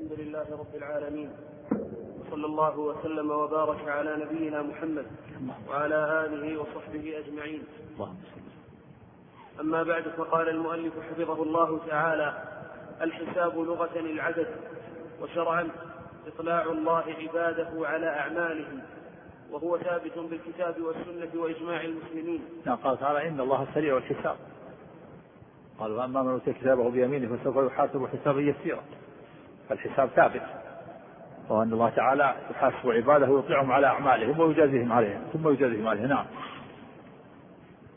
الحمد لله رب العالمين. صلى الله وسلم وبارك على نبينا محمد وعلى آله وصحبه أجمعين. أما بعد فقال المؤلف حفظه الله تعالى الحساب لغة العدد وشرعا إطلاع الله عباده على أعمالهم وهو ثابت بالكتاب والسنة وإجماع المسلمين. نعم قال تعالى إن الله سريع الحساب. قال وأما من أوتي كتابه بيمينه فسوف يحاسب حسابا يسيرا. فالحساب ثابت. وأن الله تعالى يحاسب عباده ويطلعهم على أعمالهم ويجازيهم عليها ثم يجازيهم عليها نعم.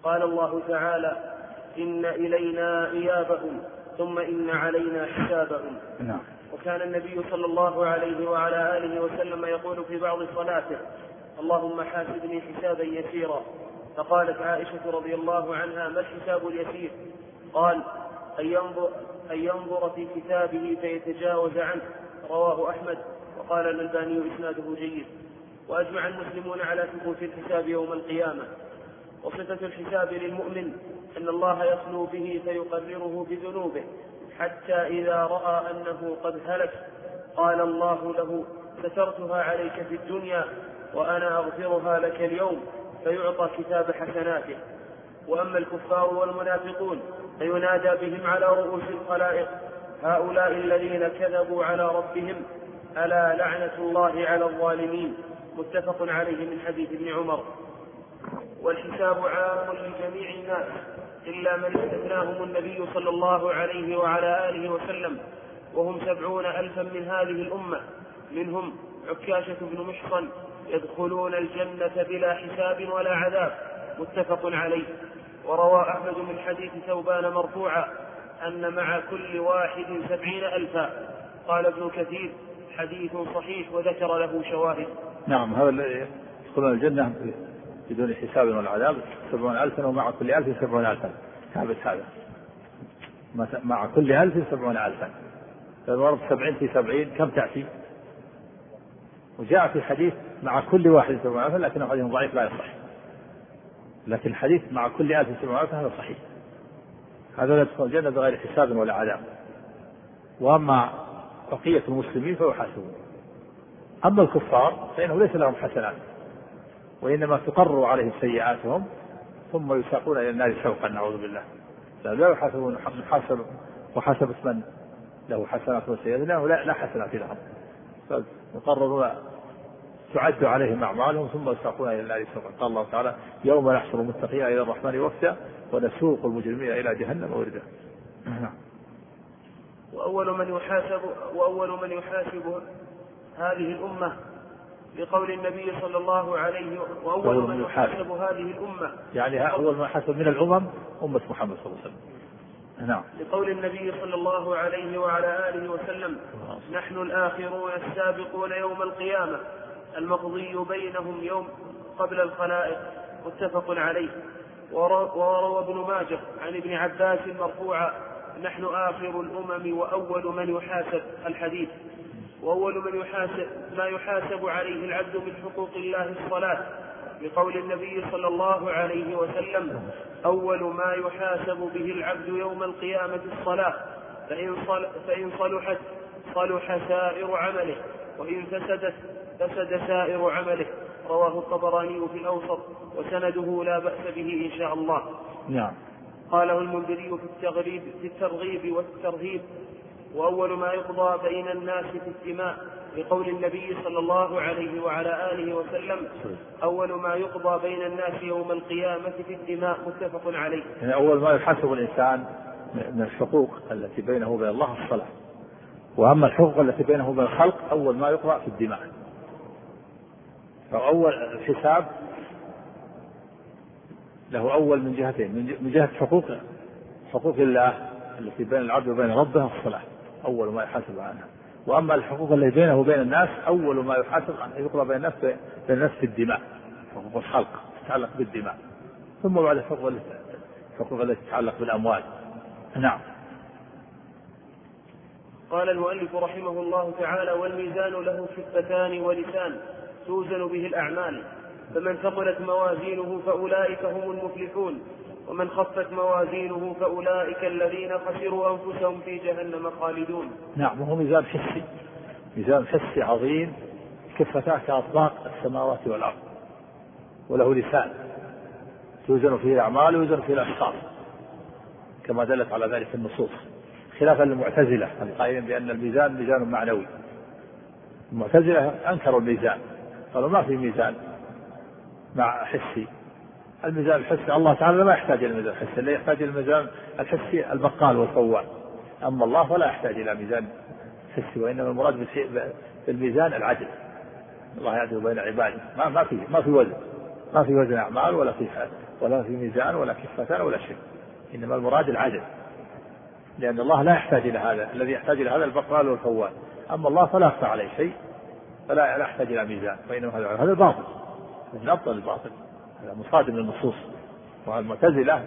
قال الله تعالى إن إلينا إيابهم ثم إن علينا حسابهم. نعم. وكان النبي صلى الله عليه وعلى آله وسلم يقول في بعض صلاته اللهم حاسبني حسابا يسيرا. فقالت عائشة رضي الله عنها ما الحساب اليسير؟ قال أن ينظر, أن ينظر في كتابه فيتجاوز عنه. رواه أحمد. وقال الألباني إسناده جيد. وأجمع المسلمون على ثبوت الحساب يوم القيامة. وصفة الحساب للمؤمن أن الله يخلو به فيقرره بذنوبه حتى إذا رأى أنه قد هلك. قال الله له سترتها عليك في الدنيا وأنا أغفرها لك اليوم فيعطى كتاب حسناته وأما الكفار والمنافقون فينادى بهم على رؤوس الخلائق هؤلاء الذين كذبوا على ربهم ألا لعنة الله على الظالمين؟ متفق عليه من حديث ابن عمر. والحساب عام لجميع الناس إلا من استثناهم النبي صلى الله عليه وعلى آله وسلم وهم سبعون ألفا من هذه الأمة. منهم عكاشة بن محصن يدخلون الجنة بلا حساب ولا عذاب. متفق عليه. وروى أحمد من حديث ثوبان مرفوعا أن مع كل واحد سبعين ألفا. قال ابن كثير حديث صحيح وذكر له شواهد. نعم هذا الذي يدخلون الجنة بدون حساب ولا عذاب سبعون ألفا ومع كل ألف سبعون ألفا. ثابت هذا مع كل ألف سبعون ألفا. فالورد سبعين في سبعين كم تأتي؟ وجاء في حديث مع كل واحد سبعون ألفا لكنه حديث ضعيف لا يصح. لكن الحديث مع كل سبعون ألفا هذا صحيح. هذا لا يدخل الجنة بغير حساب ولا عذاب. وأما بقية المسلمين فيحاسبون أما الكفار فإنه ليس لهم حسنات وإنما تقر عليهم سيئاتهم ثم يساقون إلى النار سوقا نعوذ بالله. لا يحاسبون محاسب محاسبة من له حسنات وسيئات لا, لا حسنات لهم. يقررون تعد عليهم أعمالهم ثم يساقون إلى النار سوقا قال الله تعالى يوم نحشر المتقين إلى الرحمن وفدا ونسوق المجرمين إلى جهنم وردا. نعم. وأول من يحاسب وأول من يحاسب هذه الأمة لقول النبي صلى الله عليه وأول من يحاسب. هذه الأمة. يعني أول من يحاسب من الأمم أمة محمد صلى الله عليه وسلم. نعم. لقول النبي صلى الله عليه وعلى آله وسلم نحن الآخرون السابقون يوم القيامة. المقضي بينهم يوم قبل الخلائق متفق عليه. وروى ابن ماجه عن ابن عباس مرفوعا نحن آخر الأمم وأول من يحاسب الحديث. وأول من يحاسب ما يحاسب عليه العبد من حقوق الله الصلاة بقول النبي صلى الله عليه وسلم أول ما يحاسب به العبد يوم القيامة الصلاة فإن, فإن صلحت صلح سائر عمله وإن فسدت فسد سائر عمله. رواه الطبراني في الأوسط وسنده لا بأس به إن شاء الله. نعم. قاله المنذري في التغريب في الترغيب والترهيب وأول ما يقضى بين الناس في الدماء لقول النبي صلى الله عليه وعلى آله وسلم أول ما يقضى بين الناس يوم القيامة في الدماء متفق عليه. يعني أول ما يحاسب الإنسان من الحقوق التي بينه وبين الله الصلاة. وأما الحقوق التي بينه وبين الخلق أول ما يقضى في الدماء. فأول الحساب له أول من جهتين من جهة حقوق حقوق الله التي بين العبد وبين ربه الصلاة أول ما يحاسب عنها. وأما الحقوق التي بينه وبين الناس أول ما يحاسب عنها يقضى بين الناس بين الناس في الدماء حقوق الخلق تتعلق بالدماء. ثم بعد الحقوق الحقوق التي تتعلق بالأموال. نعم. قال المؤلف رحمه الله تعالى والميزان له كفتان ولسان. توزن به الأعمال. فمن ثقلت موازينه فأولئك هم المفلحون. ومن خفت موازينه فأولئك الذين خسروا أنفسهم في جهنم خالدون. نعم وهو ميزان حسي. ميزان حسي عظيم كفتاه كأطباق السماوات والأرض. وله لسان. توزن فيه الأعمال ويوزن فيه الأشخاص. كما دلت على ذلك النصوص. خلافا للمعتزلة القائلين بأن الميزان ميزان معنوي. المعتزلة أنكروا الميزان. قالوا ما في ميزان مع حسي. الميزان الحسي الله تعالى ما يحتاج إلى الميزان الحسي اللي يحتاج إلى الميزان الحسي البقال والفوال أما الله فلا يحتاج إلى ميزان حسي وإنما المراد بالميزان العدل. الله يعدل بين عباده. ما ما في ما في وزن. ما في وزن أعمال ولا في ولا في ميزان ولا كفتان ولا شيء. إنما المراد العدل. لأن الله لا يحتاج إلى هذا. الذي يحتاج إلى هذا البقال والفوال أما الله فلا يخفى عليه شيء. فلا لا يحتاج إلى ميزان وانما هذا هذا باطل. من أفضل الباطل. هذا مصادم للنصوص. والمعتزلة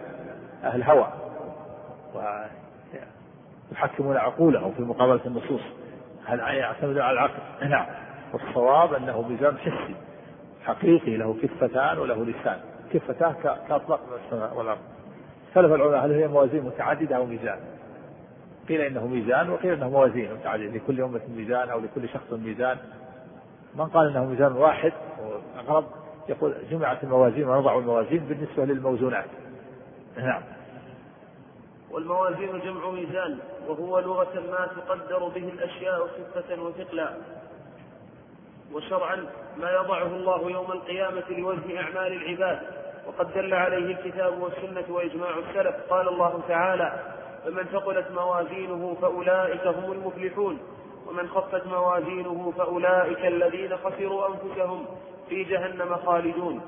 أهل هوى. ويحكمون عقولهم في مقابلة النصوص. هل يعتمدون على العقل؟ نعم. والصواب أنه ميزان حسي حقيقي له كفتان وله لسان. كفتاه كأطلاق من السماء والأرض. اختلف العلماء هل هي موازين متعددة أو ميزان؟ قيل إنه ميزان وقيل إنه موازين متعددة. لكل أمة ميزان أو لكل شخص ميزان. من قال إنه ميزان واحد واقرب يقول جمعت الموازين ونضع الموازين بالنسبة للموزونات. نعم. والموازين جمع ميزان وهو لغة ما تقدر به الأشياء خفة وثقلا. وشرعا ما يضعه الله يوم القيامة لوزن أعمال العباد وقد دل عليه الكتاب والسنة وإجماع السلف. قال الله تعالى فمن ثقلت موازينه فأولئك هم المفلحون. ومن خفت موازينه فأولئك الذين خسروا أنفسهم في جهنم خالدون.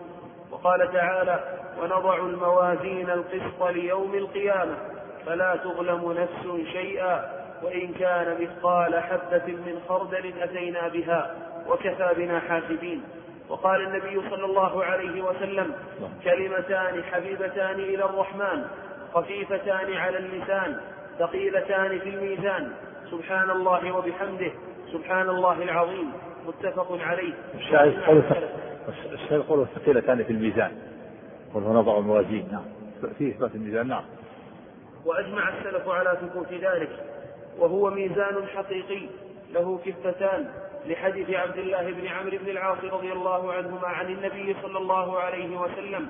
وقال تعالى ونضع الموازين القسط ليوم القيامة فلا تظلم نفس شيئا وإن كان مثقال حبة من خردل أتينا بها وكفى بنا حاسبين. وقال النبي صلى الله عليه وسلم كلمتان حبيبتان إلى الرحمن خفيفتان على اللسان ثقيلتان في الميزان سبحان الله وبحمده سبحان الله العظيم. متفق عليه. الشاهد قوله الشاهد قوله ثقيلتان في الميزان. قل ونضع الموازين نعم. في إثبات الميزان. نعم. وأجمع السلف على ثبوت ذلك وهو ميزان حقيقي. له كفتان لحديث عبد الله بن عمرو بن العاص رضي الله عنهما عن النبي صلى الله عليه وسلم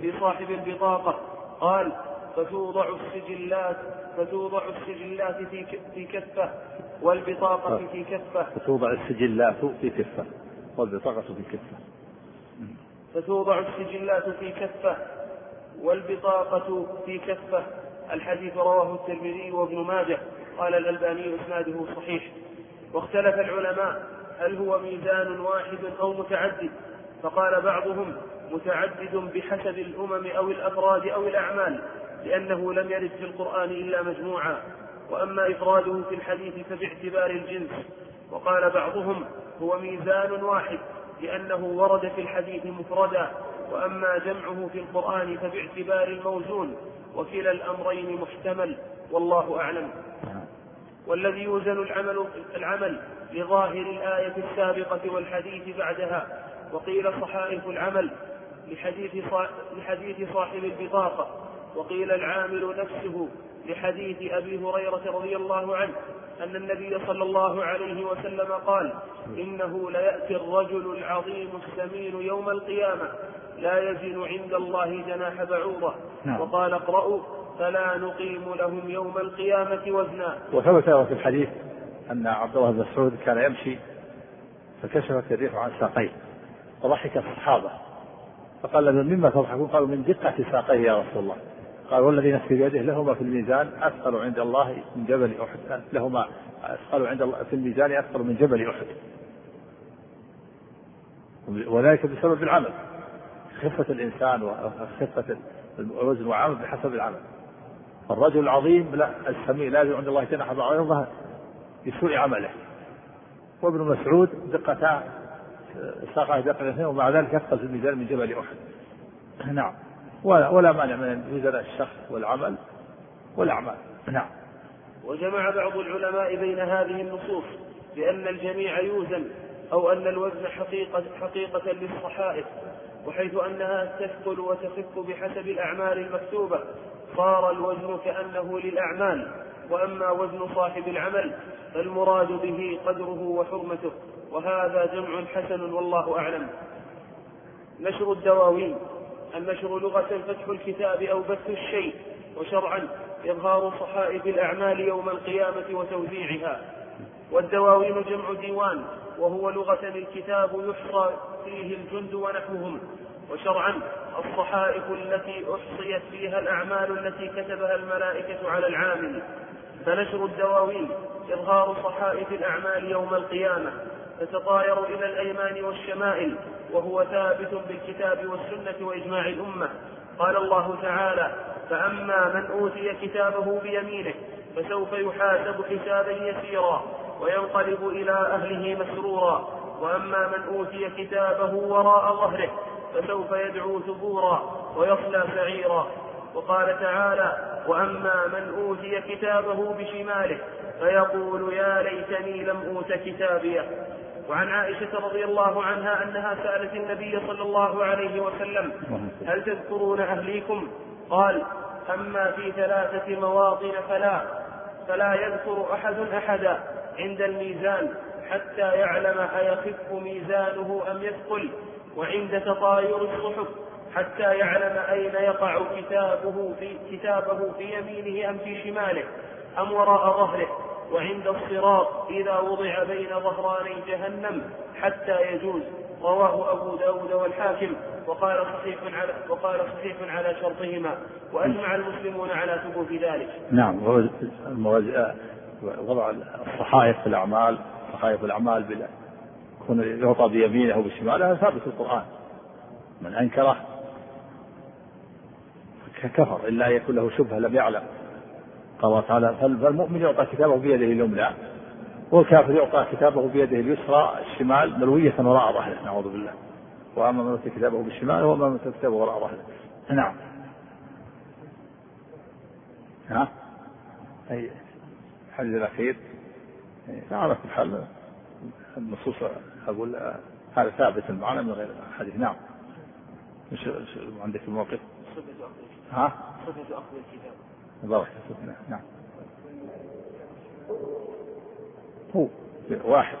في صاحب البطاقة. قال فتوضع السجلات فتوضع السجلات في في كفة والبطاقة في كفة. فتوضع السجلات في كفة والبطاقة في كفة. فتوضع السجلات في كفة والبطاقة في كفة. الحديث رواه الترمذي وابن ماجه. قال الألباني إسناده صحيح. واختلف العلماء هل هو ميزان واحد أو متعدد. فقال بعضهم متعدد بحسب الأمم أو الأفراد أو الأعمال. لأنه لم يرد في القرآن إلا مجموعا وأما إفراده في الحديث فباعتبار الجنس. وقال بعضهم هو ميزان واحد لأنه ورد في الحديث مفردا وأما جمعه في القرآن فباعتبار الموزون وكلا الأمرين محتمل والله أعلم. والذي يوزن العمل العمل لظاهر الآية السابقة والحديث بعدها. وقيل صحائف العمل لحديث صاحب البطاقة. وقيل العامل نفسه لحديث أبي هريرة رضي الله عنه أن النبي صلى الله عليه وسلم قال إنه ليأتي الرجل العظيم السمين يوم القيامة لا يزن عند الله جناح بعوضة. نعم. وقال اقرأوا فلا نقيم لهم يوم القيامة وزنا. وثبت في الحديث أن عبد الله بن مسعود كان يمشي فكشفت الريح عن ساقيه فضحك الصحابة فقال مما تضحكون؟ قالوا من دقة ساقيه يا رسول الله. قال والذي نفسي بيده لهما في الميزان أثقل عند الله من جبل أحد. لهما أثقل عند الله في الميزان أثقل من جبل أحد. وذلك بسبب العمل خفة الإنسان وخفة الوزن وعمل بحسب العمل. الرجل العظيم لا السميع لا عند الله جناح بعوضة بسوء عمله. وابن مسعود دقتا ساقه دقة اثنين ومع ذلك يثقل في الميزان من جبل أحد. نعم. ولا, ولا مانع من ميزان الشخص والعمل والأعمال. نعم. وجمع بعض العلماء بين هذه النصوص بأن الجميع يوزن أو أن الوزن حقيقة, حقيقة للصحائف وحيث أنها تثقل وتخف بحسب الأعمال المكتوبة. صار الوزن كأنه للأعمال وأما وزن صاحب العمل فالمراد به قدره وحرمته وهذا جمع حسن والله أعلم. نشر الدواوين. النشر لغة فتح الكتاب أو بث الشيء وشرعا إظهار صحائف الأعمال يوم القيامة وتوزيعها. والدواوين جمع ديوان وهو لغة الكتاب يحصى فيه الجند ونحوهم. وشرعا الصحائف التي أحصيت فيها الأعمال التي كتبها الملائكة على العامل. فنشر الدواوين إظهار صحائف الأعمال يوم القيامة تتطاير إلى الأيمان والشمائل وهو ثابت بالكتاب والسنة وإجماع الأمة. قال الله تعالى فأما من أوتي كتابه بيمينه فسوف يحاسب حسابا يسيرا وينقلب إلى أهله مسرورا. وأما من أوتي كتابه وراء ظهره فسوف يدعو ثبورا ويصلى سعيرا. وقال تعالى وأما من أوتي كتابه بشماله فيقول يا ليتني لم أوت كتابيه. وعن عائشة رضي الله عنها أنها سألت النبي صلى الله عليه وسلم هل تذكرون أهليكم؟ قال أما في ثلاثة مواطن فلا فلا يذكر أحد أحدا عند الميزان حتى يعلم أيخف ميزانه أم يثقل وعند تطاير الصحف حتى يعلم أين يقع كتابه في كتابه في يمينه أم في شماله أم وراء ظهره. وعند الصراط إذا وضع بين ظهراني جهنم حتى يجوز. رواه أبو داود والحاكم. وقال صحيح على وقال صحيح على شرطهما. وأجمع المسلمون على ثبوت ذلك. نعم وضع الصحائف في الأعمال صحائف الأعمال بلا يكون يعطى بيمينه بشماله هذا ثابت في القرآن. من أنكره كفر إلا يكون له شبهة لم يعلم. قال الله تعالى فالمؤمن يعطى كتابه بيده اليمنى والكافر يعطى كتابه بيده اليسرى الشمال ملوية وراء ظهره نعوذ بالله. وأما من أوتي كتابه بالشمال وأما من أوتي كتابه وراء ظهره. نعم. ها؟ أي الحديث الأخير. على كل حال النصوص أقول هذا ثابت المعنى من غير حديث. نعم. مش عندك الموقف؟ ها؟ صفة أخذ الكتاب. بارك نعم. هو. واحد.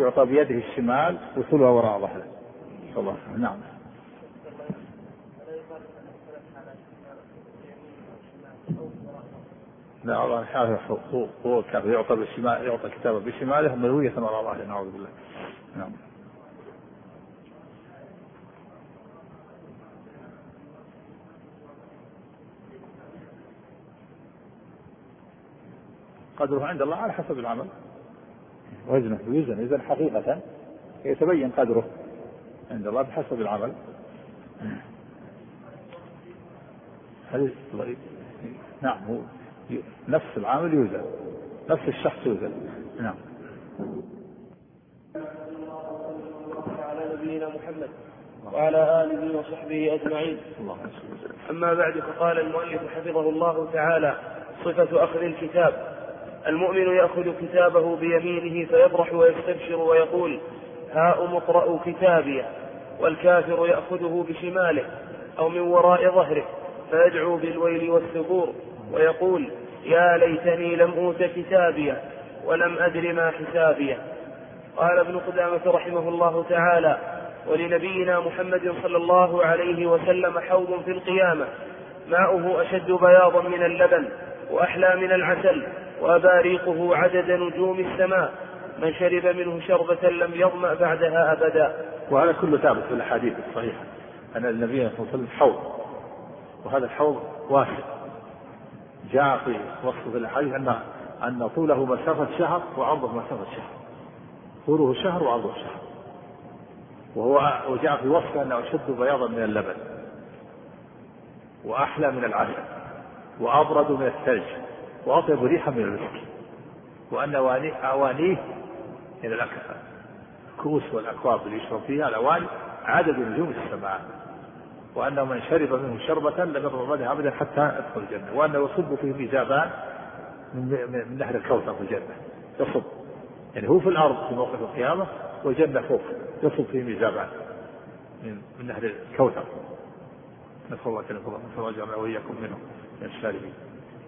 يعطى بيده الشمال وثلها وراء ظهره صلى الله. عليه وسلم نعم. لا الله هو هو كان يعطى بالشمال يعطى كتابه بشماله مروية وراء ظهره نعوذ بالله. نعم. قدره عند الله على حسب العمل. وزنه يوزن إذا حقيقة يتبين قدره عند الله بحسب العمل. هل نعم هو نفس العامل يوزن نفس الشخص يوزن. نعم. على نبينا محمد وعلى آله وصحبه أجمعين. أما بعد فقال المؤلف حفظه الله تعالى صفة أخذ الكتاب. المؤمن يأخذ كتابه بيمينه فيفرح ويستبشر ويقول هاؤم اقرأوا كتابي والكافر يأخذه بشماله أو من وراء ظهره فيدعو بالويل والثبور ويقول يا ليتني لم أوت كتابي ولم أدر ما حسابي. قال ابن قدامة رحمه الله تعالى ولنبينا محمد صلى الله عليه وسلم حوض في القيامة ماؤه أشد بياضا من اللبن وأحلى من العسل وأباريقه عدد نجوم السماء من شرب منه شربة لم يظمأ بعدها أبدا. وهذا كله ثابت في الأحاديث الصحيحة أن النبي صلى الله عليه وسلم حوض وهذا الحوض واسع. جاء في وصف الأحاديث أن أن طوله مسافة شهر وعرضه مسافة شهر. طوله شهر وعرضه شهر. وهو وجاء في وصف أنه أشد بياضا من اللبن وأحلى من العسل وأبرد من الثلج. وأطيب ريحا من المسك وأن أوانيه من الكؤوس والأكواب اللي يشرب فيها الأواني عدد نجوم السماء. وأنه من شرب منه شربة لم يضر بعدها أبدا حتى يدخل الجنة. وأنه يصب فيه ميزابان من نهر الكوثر في الجنة. يصب. يعني هو في الأرض في موقف القيامة والجنة فوق. يصب فيه ميزابان من, من نهر الكوثر. نسأل الله نسأل الله أن وإياكم منه من الشاربين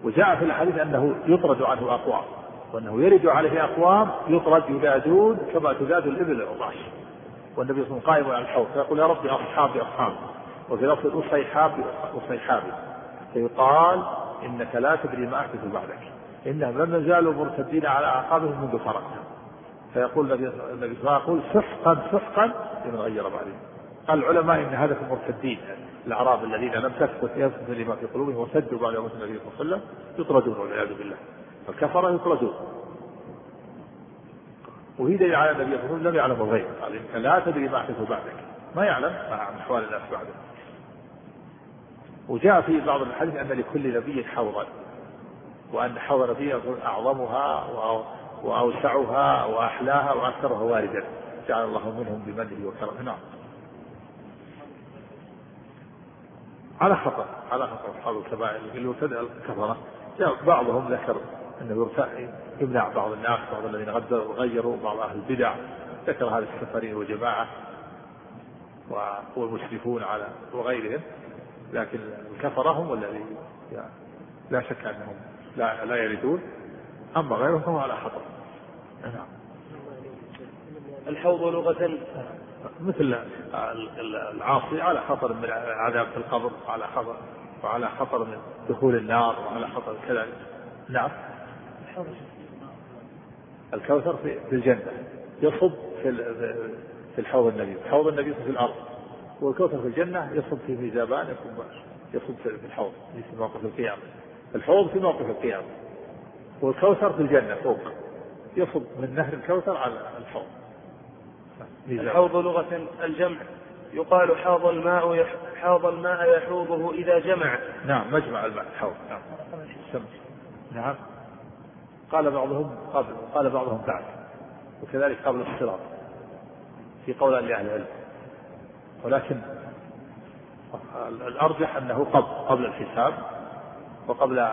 وجاء في الحديث أنه يطرد عنه أقوام وأنه يرد عليه أقوام يطرد يذادون كما تذاد الإبل العطاش. والنبي صلى الله عليه وسلم قائم على الحوض فيقول يا ربي أصحابي أصحابي وفي لفظ أصيحابي أصيحابي فيقال إنك لا تدري ما أحدث بعدك إنهم لم يزالوا مرتدين على أعقابهم منذ فرقنا فيقول النبي صلى الله عليه وسلم سحقا سحقا لمن غير بعدهم. قال العلماء إن هذا المرتدين الأعراب الذين لم تثبت يثبت لما في قلوبهم وسدوا بعد موت النبي صلى الله عليه وسلم يطردون والعياذ بالله. الكفرة يطردون وهي دليل على النبي صلى الله عليه وسلم لم يعلم الغيب. قال لا تدري ما احدث بعدك. ما يعلم عن أحوال الناس بعده. وجاء في بعض الحديث أن لكل نبي حوضا. وأن حوض نبي أعظمها وأوسعها وأحلاها وأكثرها واردا. جعل الله منهم بمنه وكرمه. نعم. على خطر على خطر اصحاب الكبائر اللي ابتدأ الكفرة. بعضهم ذكر انه يمنع بعض الناس بعض الذين غدروا وغيروا بعض أهل البدع. ذكر هذه السفرين وجماعه والمشرفون على وغيرهم. لكن الكفرة هم الذي لا شك أنهم لا لا يردون أما غيرهم فهم على خطر نعم. الحوض لغة. مثل العاصي على خطر من العذاب في القبر وعلى خطر وعلى خطر من دخول النار وعلى خطر كذلك نعم. الكوثر في الجنة. يصب في في الحوض النبي حوض النبي في الأرض. والكوثر في الجنة يصب في ميزابان يصب في الحوض في موقف القيامة. الحوض في موقف القيامة. والكوثر في الجنة فوق. يصب من نهر الكوثر على الحوض. الحوض لغة الجمع. يقال حاض الماء حاض الماء يحوضه إذا جمع. نعم مجمع الماء حوض. نعم. نعم. قال بعضهم قبل قال بعضهم بعد. وكذلك قبل الصراط. في قول لأهل العلم. ولكن الأرجح أنه قبل قبل الحساب وقبل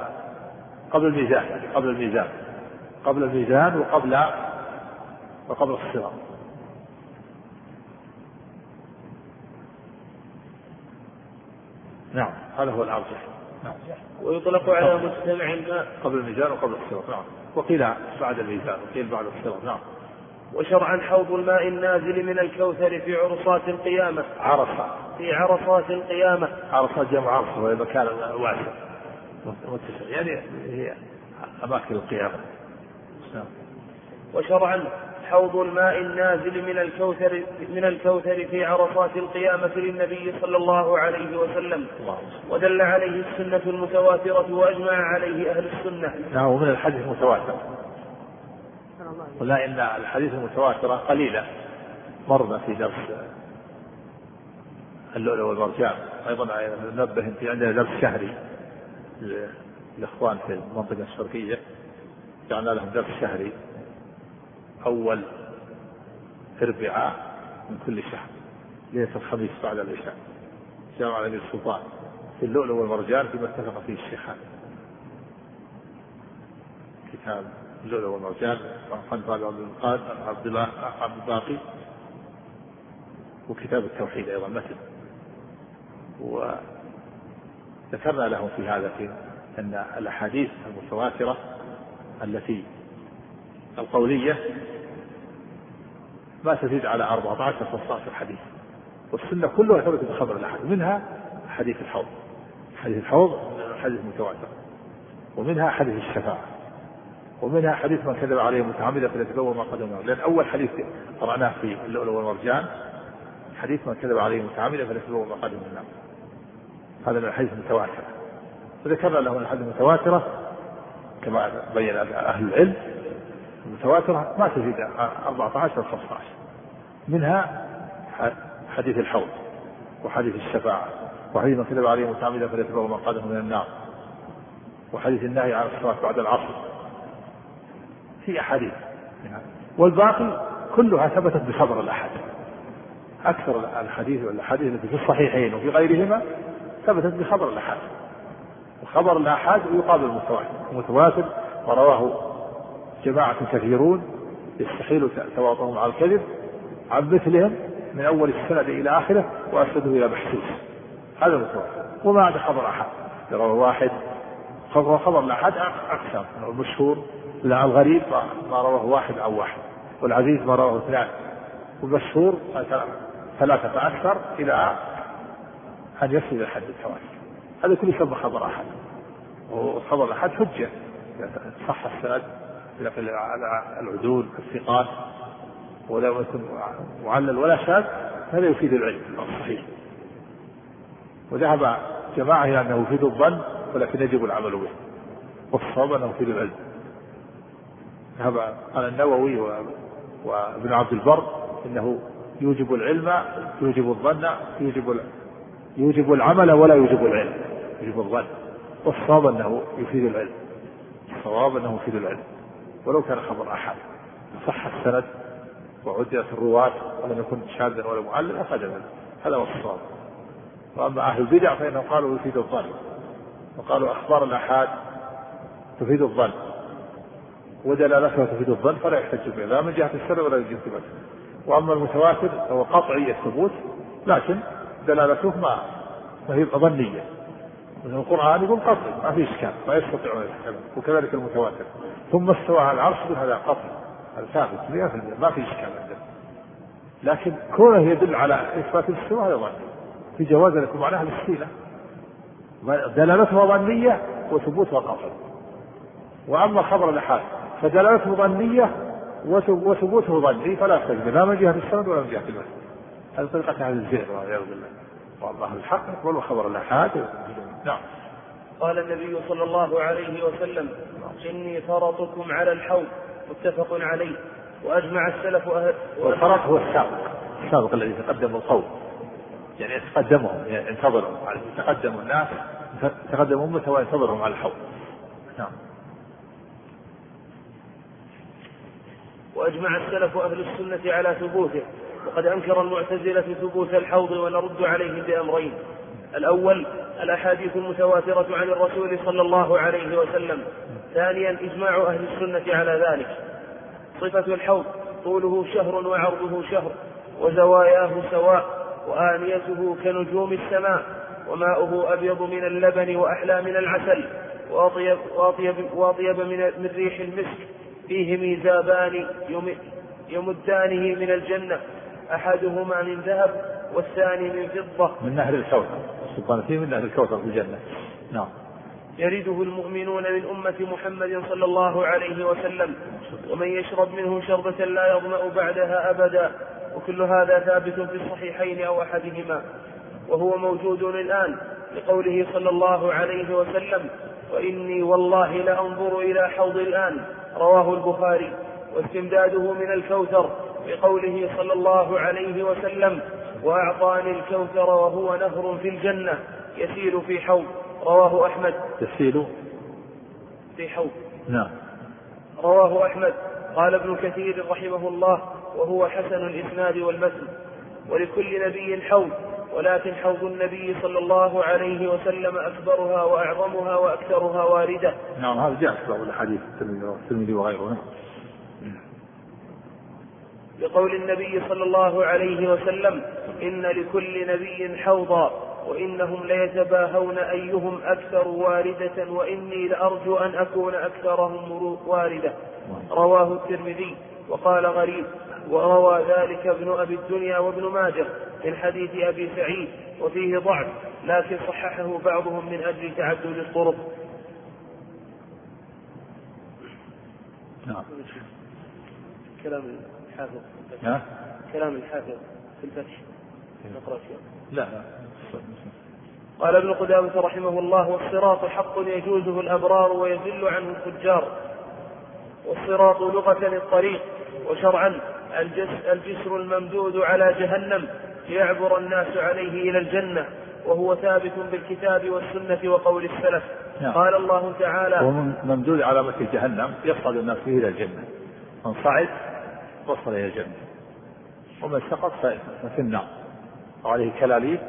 قبل الميزان قبل الميزان. قبل الميزان وقبل وقبل الصراط. نعم. هذا هو الأرجح. نعم. ويطلق على مجتمع الماء قبل الميزان وقبل الصراط نعم. وقيل بعد الميزان وقيل بعد الصراط نعم. وشرعا حوض الماء النازل من الكوثر في عرصات القيامة. عرصات في عرصات القيامة. عرصات جمع عرص وهي مكان واسع متسع يعني هي أماكن القيامة. نعم. وشرعا حوض الماء النازل من الكوثر من الكوثر في عرصات القيامة للنبي صلى الله عليه وسلم. ودل عليه السنة المتواترة وأجمع عليه أهل السنة. نعم ومن الحديث المتواتر. قلنا إن الحديث المتواترة قليلة مرنا في درس اللؤلؤ والمرجان. أيضا ننبه في عندنا درس شهري للإخوان في المنطقة الشرقية. جعلنا لهم درس شهري. أول أربعاء من كل شهر ليلة الخميس بعد العشاء. جامع أمير السلطان. في اللؤلؤ والمرجان فيما اتفق فيه الشيخان كتاب اللؤلؤ والمرجان عن عبد القادر عبد الله عبد الباقي. وكتاب التوحيد أيضا متن. وذكرنا له في هذا في أن الأحاديث المتواترة التي القولية ما تزيد على 14 15 حديث. والسنة كلها ثبتت بخبر الأحد منها حديث الحوض. حديث الحوض حديث متواتر. ومنها حديث الشفاعة. ومنها حديث من كذب عليه متعمدا فليتبوأ ما قدم لأن أول حديث قرأناه في اللؤلؤ والمرجان حديث من كذب عليه متعمدا فليتبوأ ما قدم النار هذا من الحديث المتواتر. فذكرنا له الحديث المتواترة كما بين أهل العلم المتواترة ما تزيد 14 أو 15 منها حديث الحوض وحديث الشفاعة وحديث من كذب عليه متعمدا فليتبوأ مقعده من النار وحديث النهي عن الصلاة بعد العصر. في أحاديث والباقي كلها ثبتت بخبر الأحد. أكثر الحديث والأحاديث التي في الصحيحين وفي غيرهما ثبتت بخبر الأحد. وخبر الآحاد يقابل المتواتر المتواتر ورواه جماعة كثيرون يستحيل تواطؤهم على الكذب عن مثلهم من أول السند إلى آخره وأسنده إلى محسوس هذا متواتر وما هذا خبر أحد. يروى واحد. خبر خبر الأحد أقسام المشهور لا الغريب ما رواه واحد عن واحد. والعزيز ما رواه اثنان. والمشهور ثلاثة أكثر إلى أن يصل إلى حد التواتر هذا كله يسمى خبر أحد. وخبر الأحد حجة. صح السند على العدول الثقات ولا يكون معلل ولا شاذ هذا يفيد العلم الصحيح وذهب جماعة إلى أنه يفيد الظن ولكن يجب العمل به. والصواب أنه يفيد العلم. ذهب قال النووي وابن عبد البر إنه يوجب العلم يوجب الظن يوجب يوجب العمل ولا يوجب العلم. يوجب الظن. والصواب أنه يفيد العلم. الصواب أنه يفيد العلم. ولو كان خبر أحد. صح السند وعدت الرواة ولم يكن شاذا ولا افاد العلم هذا هو الصواب. وأما أهل البدع فإنهم قالوا يفيد الظن. وقالوا أخبار الأحاد تفيد الظن. ودلالتها تفيد الظن فلا يحتج به لا من جهة السر ولا من جهة البدء وأما المتواتر فهو قطعي الثبوت لكن دلالته ما ما هي ظنية. مثل القرآن يقول قطعي ما في إشكال ما يستطيعون يتحكمون وكذلك المتواتر. ثم استوى على العرش هذا قطعي هذا ثابت 100% ما في إشكال عندنا. لكن كونه يدل على إثبات الاستواء هذا ظني في جواز أن يكون معناها الاستيلاء دلالتها ظنية وثبوتها قطعي وأما خبر الأحاد فدلالته ظنية وثبوته ظني فلا يحتج لا من جهة السند ولا من جهة المسند. هذه طريقة أهل الزيغ والعياذ بالله. والله الحق يقبل خبر الآحاد نعم. قال النبي صلى الله عليه وسلم إني فرطكم على الحوض. متفق عليه. وأجمع السلف أهل والفرط هو السابق. السابق الذي تقدم القوم يعني يتقدمهم يعني ينتظرهم تقدم الناس تقدم أمته وينتظرهم على الحوض. نعم. وأجمع السلف أهل السنة على ثبوته. وقد أنكر المعتزلة ثبوت الحوض ونرد عليهم بأمرين. الأول الأحاديث المتواترة عن الرسول صلى الله عليه وسلم. ثانيا إجماع أهل السنة على ذلك. صفة الحوض طوله شهر وعرضه شهر وزواياه سواء وآنيته كنجوم السماء وماؤه أبيض من اللبن وأحلى من العسل وأطيب, وأطيب, وأطيب من, من ريح المسك. فيه ميزابان يمدانه من الجنة. أحدهما من ذهب والثاني من فضة. من نهر الكوثر. سبحانه فيه من نهر الكوثر في الجنة. نعم. يرده المؤمنون من أمة محمد صلى الله عليه وسلم ومن يشرب منه شربة لا يظمأ بعدها أبدا وكل هذا ثابت في الصحيحين أو أحدهما. وهو موجود الآن لقوله صلى الله عليه وسلم وإني والله لأنظر إلى حوض الآن رواه البخاري. واستمداده من الكوثر بقوله صلى الله عليه وسلم وأعطاني الكوثر وهو نهر في الجنة يسيل في حوض. رواه أحمد. يسيل في حوض. نعم. رواه أحمد. قال ابن كثير رحمه الله وهو حسن الإسناد والمتن ولكل نبي حوض. ولكن حوض النبي صلى الله عليه وسلم أكبرها وأعظمها وأكثرها واردة. نعم هذا جاء في بعض الأحاديث الترمذي وغيره. بقول النبي صلى الله عليه وسلم إن لكل نبي حوضا وإنهم ليتباهون أيهم أكثر واردة وإني لأرجو أن أكون أكثرهم واردة. رواه الترمذي وقال غريب وروى ذلك ابن أبي الدنيا وابن ماجه من حديث أبي سعيد وفيه ضعف لكن صححه بعضهم من أجل تعدد الطرق. نعم. كلام الحافظ. نعم كلام الحافظ في الفتح. نقرأ لا لا. قال ابن قدامة رحمه الله والصراط حق يجوزه الأبرار ويزل عنه الفجار. والصراط لغة الطريق وشرعا الجسر الممدود على جهنم ليعبر الناس عليه إلى الجنة وهو ثابت بالكتاب والسنة وقول السلف. نعم. قال الله تعالى هو ممدود على مثل جهنم يصعد الناس فيه إلى الجنة. من صعد وصل إلى الجنة. ومن سقط ففي النار. وعليه كلاليب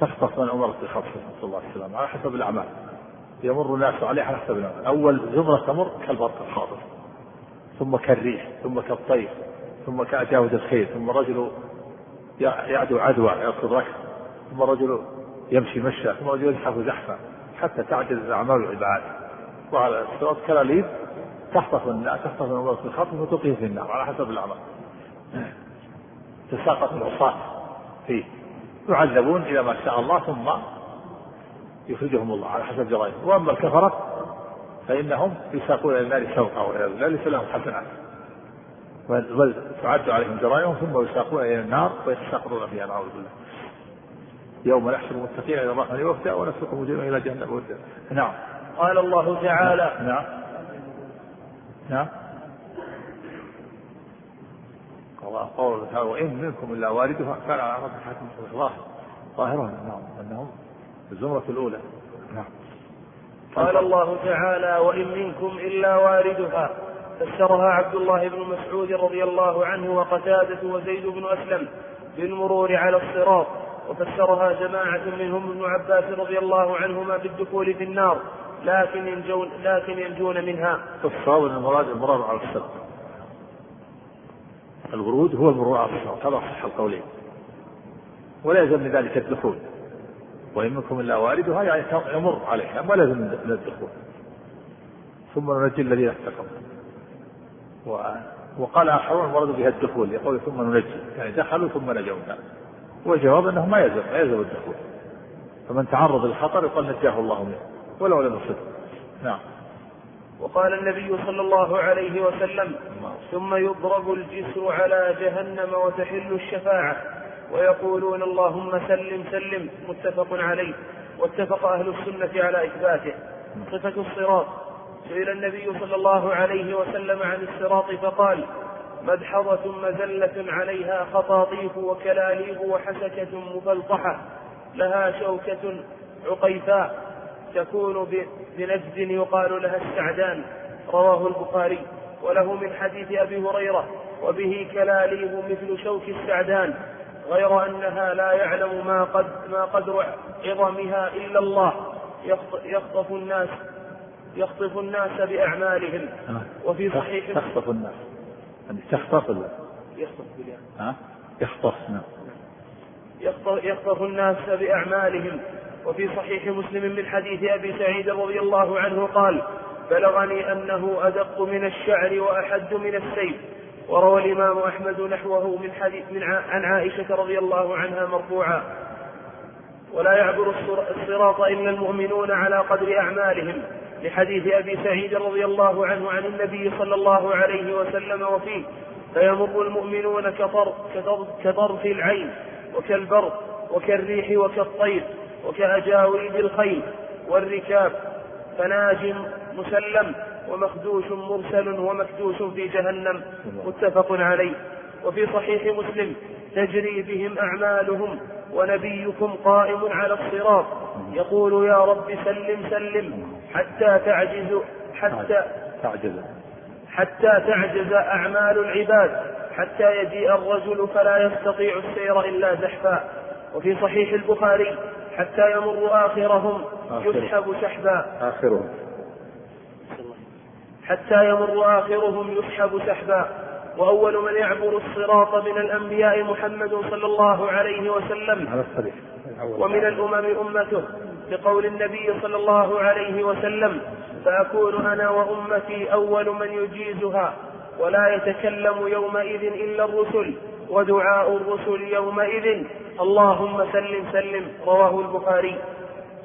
تخطف من أمرت بخطفه نسأل الله السلامة على حسب الأعمال. يمر الناس عليه على حسب الأعمال. أول زمرة تمر كالبرق الخاطف ثم كالريح ثم كالطير ثم كأجاود الخيل ثم رجل يعدو عدوى يركض ركض ثم رجل يمشي مشى ثم رجل يزحف زحفا حتى تعجز أعمال العباد. وعلى الصراط كلاليب تخطف تخطف النار في الخطف وتلقيه في النار على حسب الأعمال تساقط العصاة فيه. يعذبون إلى ما شاء الله ثم يخرجهم الله على حسب جرائمهم وأما الكفرة فإنهم يساقون إلى النار سوقا والعياذ بالله ليس لهم حسنات. بل تعد عليهم جرائمهم ثم يساقون إلى النار ويتساقطون فيها نعوذ بالله. يوم نحشر المتقين إلى الرحمن وفدا ونسوق مجرمين إلى جهنم. وفدا نعم. قال الله تعالى نعم. نعم. قول تعالى وإن منكم إلا واردها كان على ربك حتما ظاهر ظاهرها نعم أنهم الزمرة الأولى. نعم. قال الله تعالى وإن منكم إلا واردها فسرها عبد الله بن مسعود رضي الله عنه وقتادة وزيد بن أسلم بالمرور على الصراط. وفسرها جماعة منهم ابن عباس رضي الله عنهما بالدخول في النار. لكن ينجون لكن ينجون منها. فالصواب أن المراد المرور على الصراط. الورود هو المرور على الصراط هذا صح القولين. ولا يلزم من ذلك الدخول. وإن منكم إلا واردها يعني يمر عليها ولا يلزم من الدخول. ثم ننجي الذين اتقوا. وقال آخرون المراد بها الدخول يقول ثم ننجي يعني دخلوا ثم نجوا والجواب أنه ما يلزم ما يلزم الدخول فمن تعرض للخطر يقال نجاه الله منه ولو لم يصد نعم. وقال النبي صلى الله عليه وسلم ثم يضرب الجسر على جهنم وتحل الشفاعة. ويقولون اللهم سلم سلم. متفق عليه. واتفق أهل السنة على إثباته. صفة الصراط. سئل النبي صلى الله عليه وسلم عن الصراط فقال مدحضة مزلة عليها خطاطيف وكلاليب وحسكة مفلطحة لها شوكة عقيفاء. تكون بنجد يقال لها السعدان رواه البخاري. وله من حديث أبي هريرة وبه كلاليب مثل شوك السعدان غير أنها لا يعلم ما قد ما قدر عظمها إلا الله. يخطف الناس يخطف الناس بأعمالهم. وفي صحيح تخطف الناس. يعني تخطف ولا يخطف يخطف نعم. يخطف الناس بأعمالهم. وفي صحيح مسلم من حديث أبي سعيد رضي الله عنه قال بلغني أنه أدق من الشعر وأحد من السيف. وروى الإمام أحمد نحوه من حديث من عن عائشة رضي الله عنها مرفوعا. ولا يعبر الصراط إلا المؤمنون على قدر أعمالهم. لحديث أبي سعيد رضي الله عنه عن النبي صلى الله عليه وسلم وفيه فيمر المؤمنون كطرف, العين وكالبرق وكالريح وكالطير. وكأجاويد الخيل والركاب فناج مسلم ومخدوش مرسل ومكدوش في جهنم متفق عليه. وفي صحيح مسلم تجري بهم أعمالهم ونبيكم قائم على الصراط. يقول يا رب سلم سلم حتى تعجز حتى تعجز. حتى تعجز أعمال العباد حتى يجيء الرجل فلا يستطيع السير إلا زحفا. وفي صحيح البخاري حتى يمر آخرهم. يسحب سحبا. آخرهم. حتى يمر آخرهم يسحب سحبا. وأول من يعبر الصراط من الأنبياء محمد صلى الله عليه وسلم. على ومن الأمم أمته. بقول النبي صلى الله عليه وسلم فأكون أنا وأمتي أول من يجيزها ولا يتكلم يومئذ إلا الرسل ودعاء الرسل يومئذ اللهم سلم سلم رواه البخاري.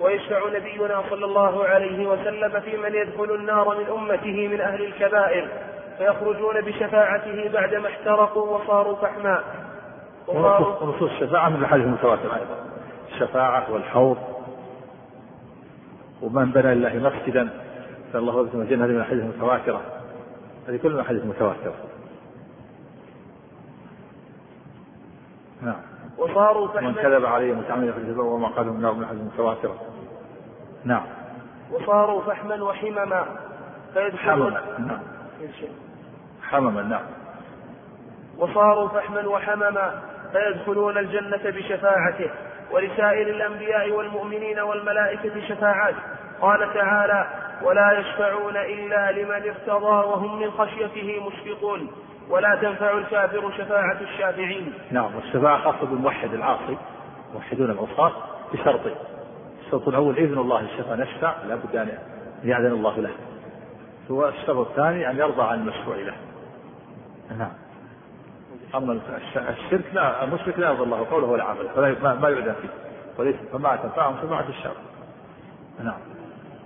ويشفع نبينا صلى الله عليه وسلم في من يدخل النار من أمته من أهل الكبائر فيخرجون بشفاعته بعدما احترقوا وصاروا فحما ونصوص الشفاعة من الحديث المتواتر أيضا. الشفاعة والحوض. ومن بنى لله مسجدا فالله يبث الجنة من الحديث المتواترة. هذه كلها أحاديث متواترة نعم. وصاروا فحما من كذب علي متعمدا فليتبوأ وما قال من النار من الحديث المتواترة نعم. وصاروا فحما وحمما فيدخلون نعم. حمما نعم. وصاروا فحما وحمما فيدخلون الجنة بشفاعته ولسائر الأنبياء والمؤمنين والملائكة شفاعات قال تعالى ولا يشفعون إلا لمن ارتضى وهم من خشيته مشفقون. ولا تنفع الكافر شفاعة الشافعين. نعم والشفاعة خاصة بالموحد العاصي موحدون العصاة بشرطين الشرط الأول إذن الله للشفاعة نشفع لابد أن يأذن الله له. هو الشرط الثاني أن يرضى عن المشروع له. نعم. أما الشرك لا المشرك لا يرضى الله قوله ولا عمله فلا ما يؤذى فيه. وليس فما تنفعهم شفاعة الشر نعم.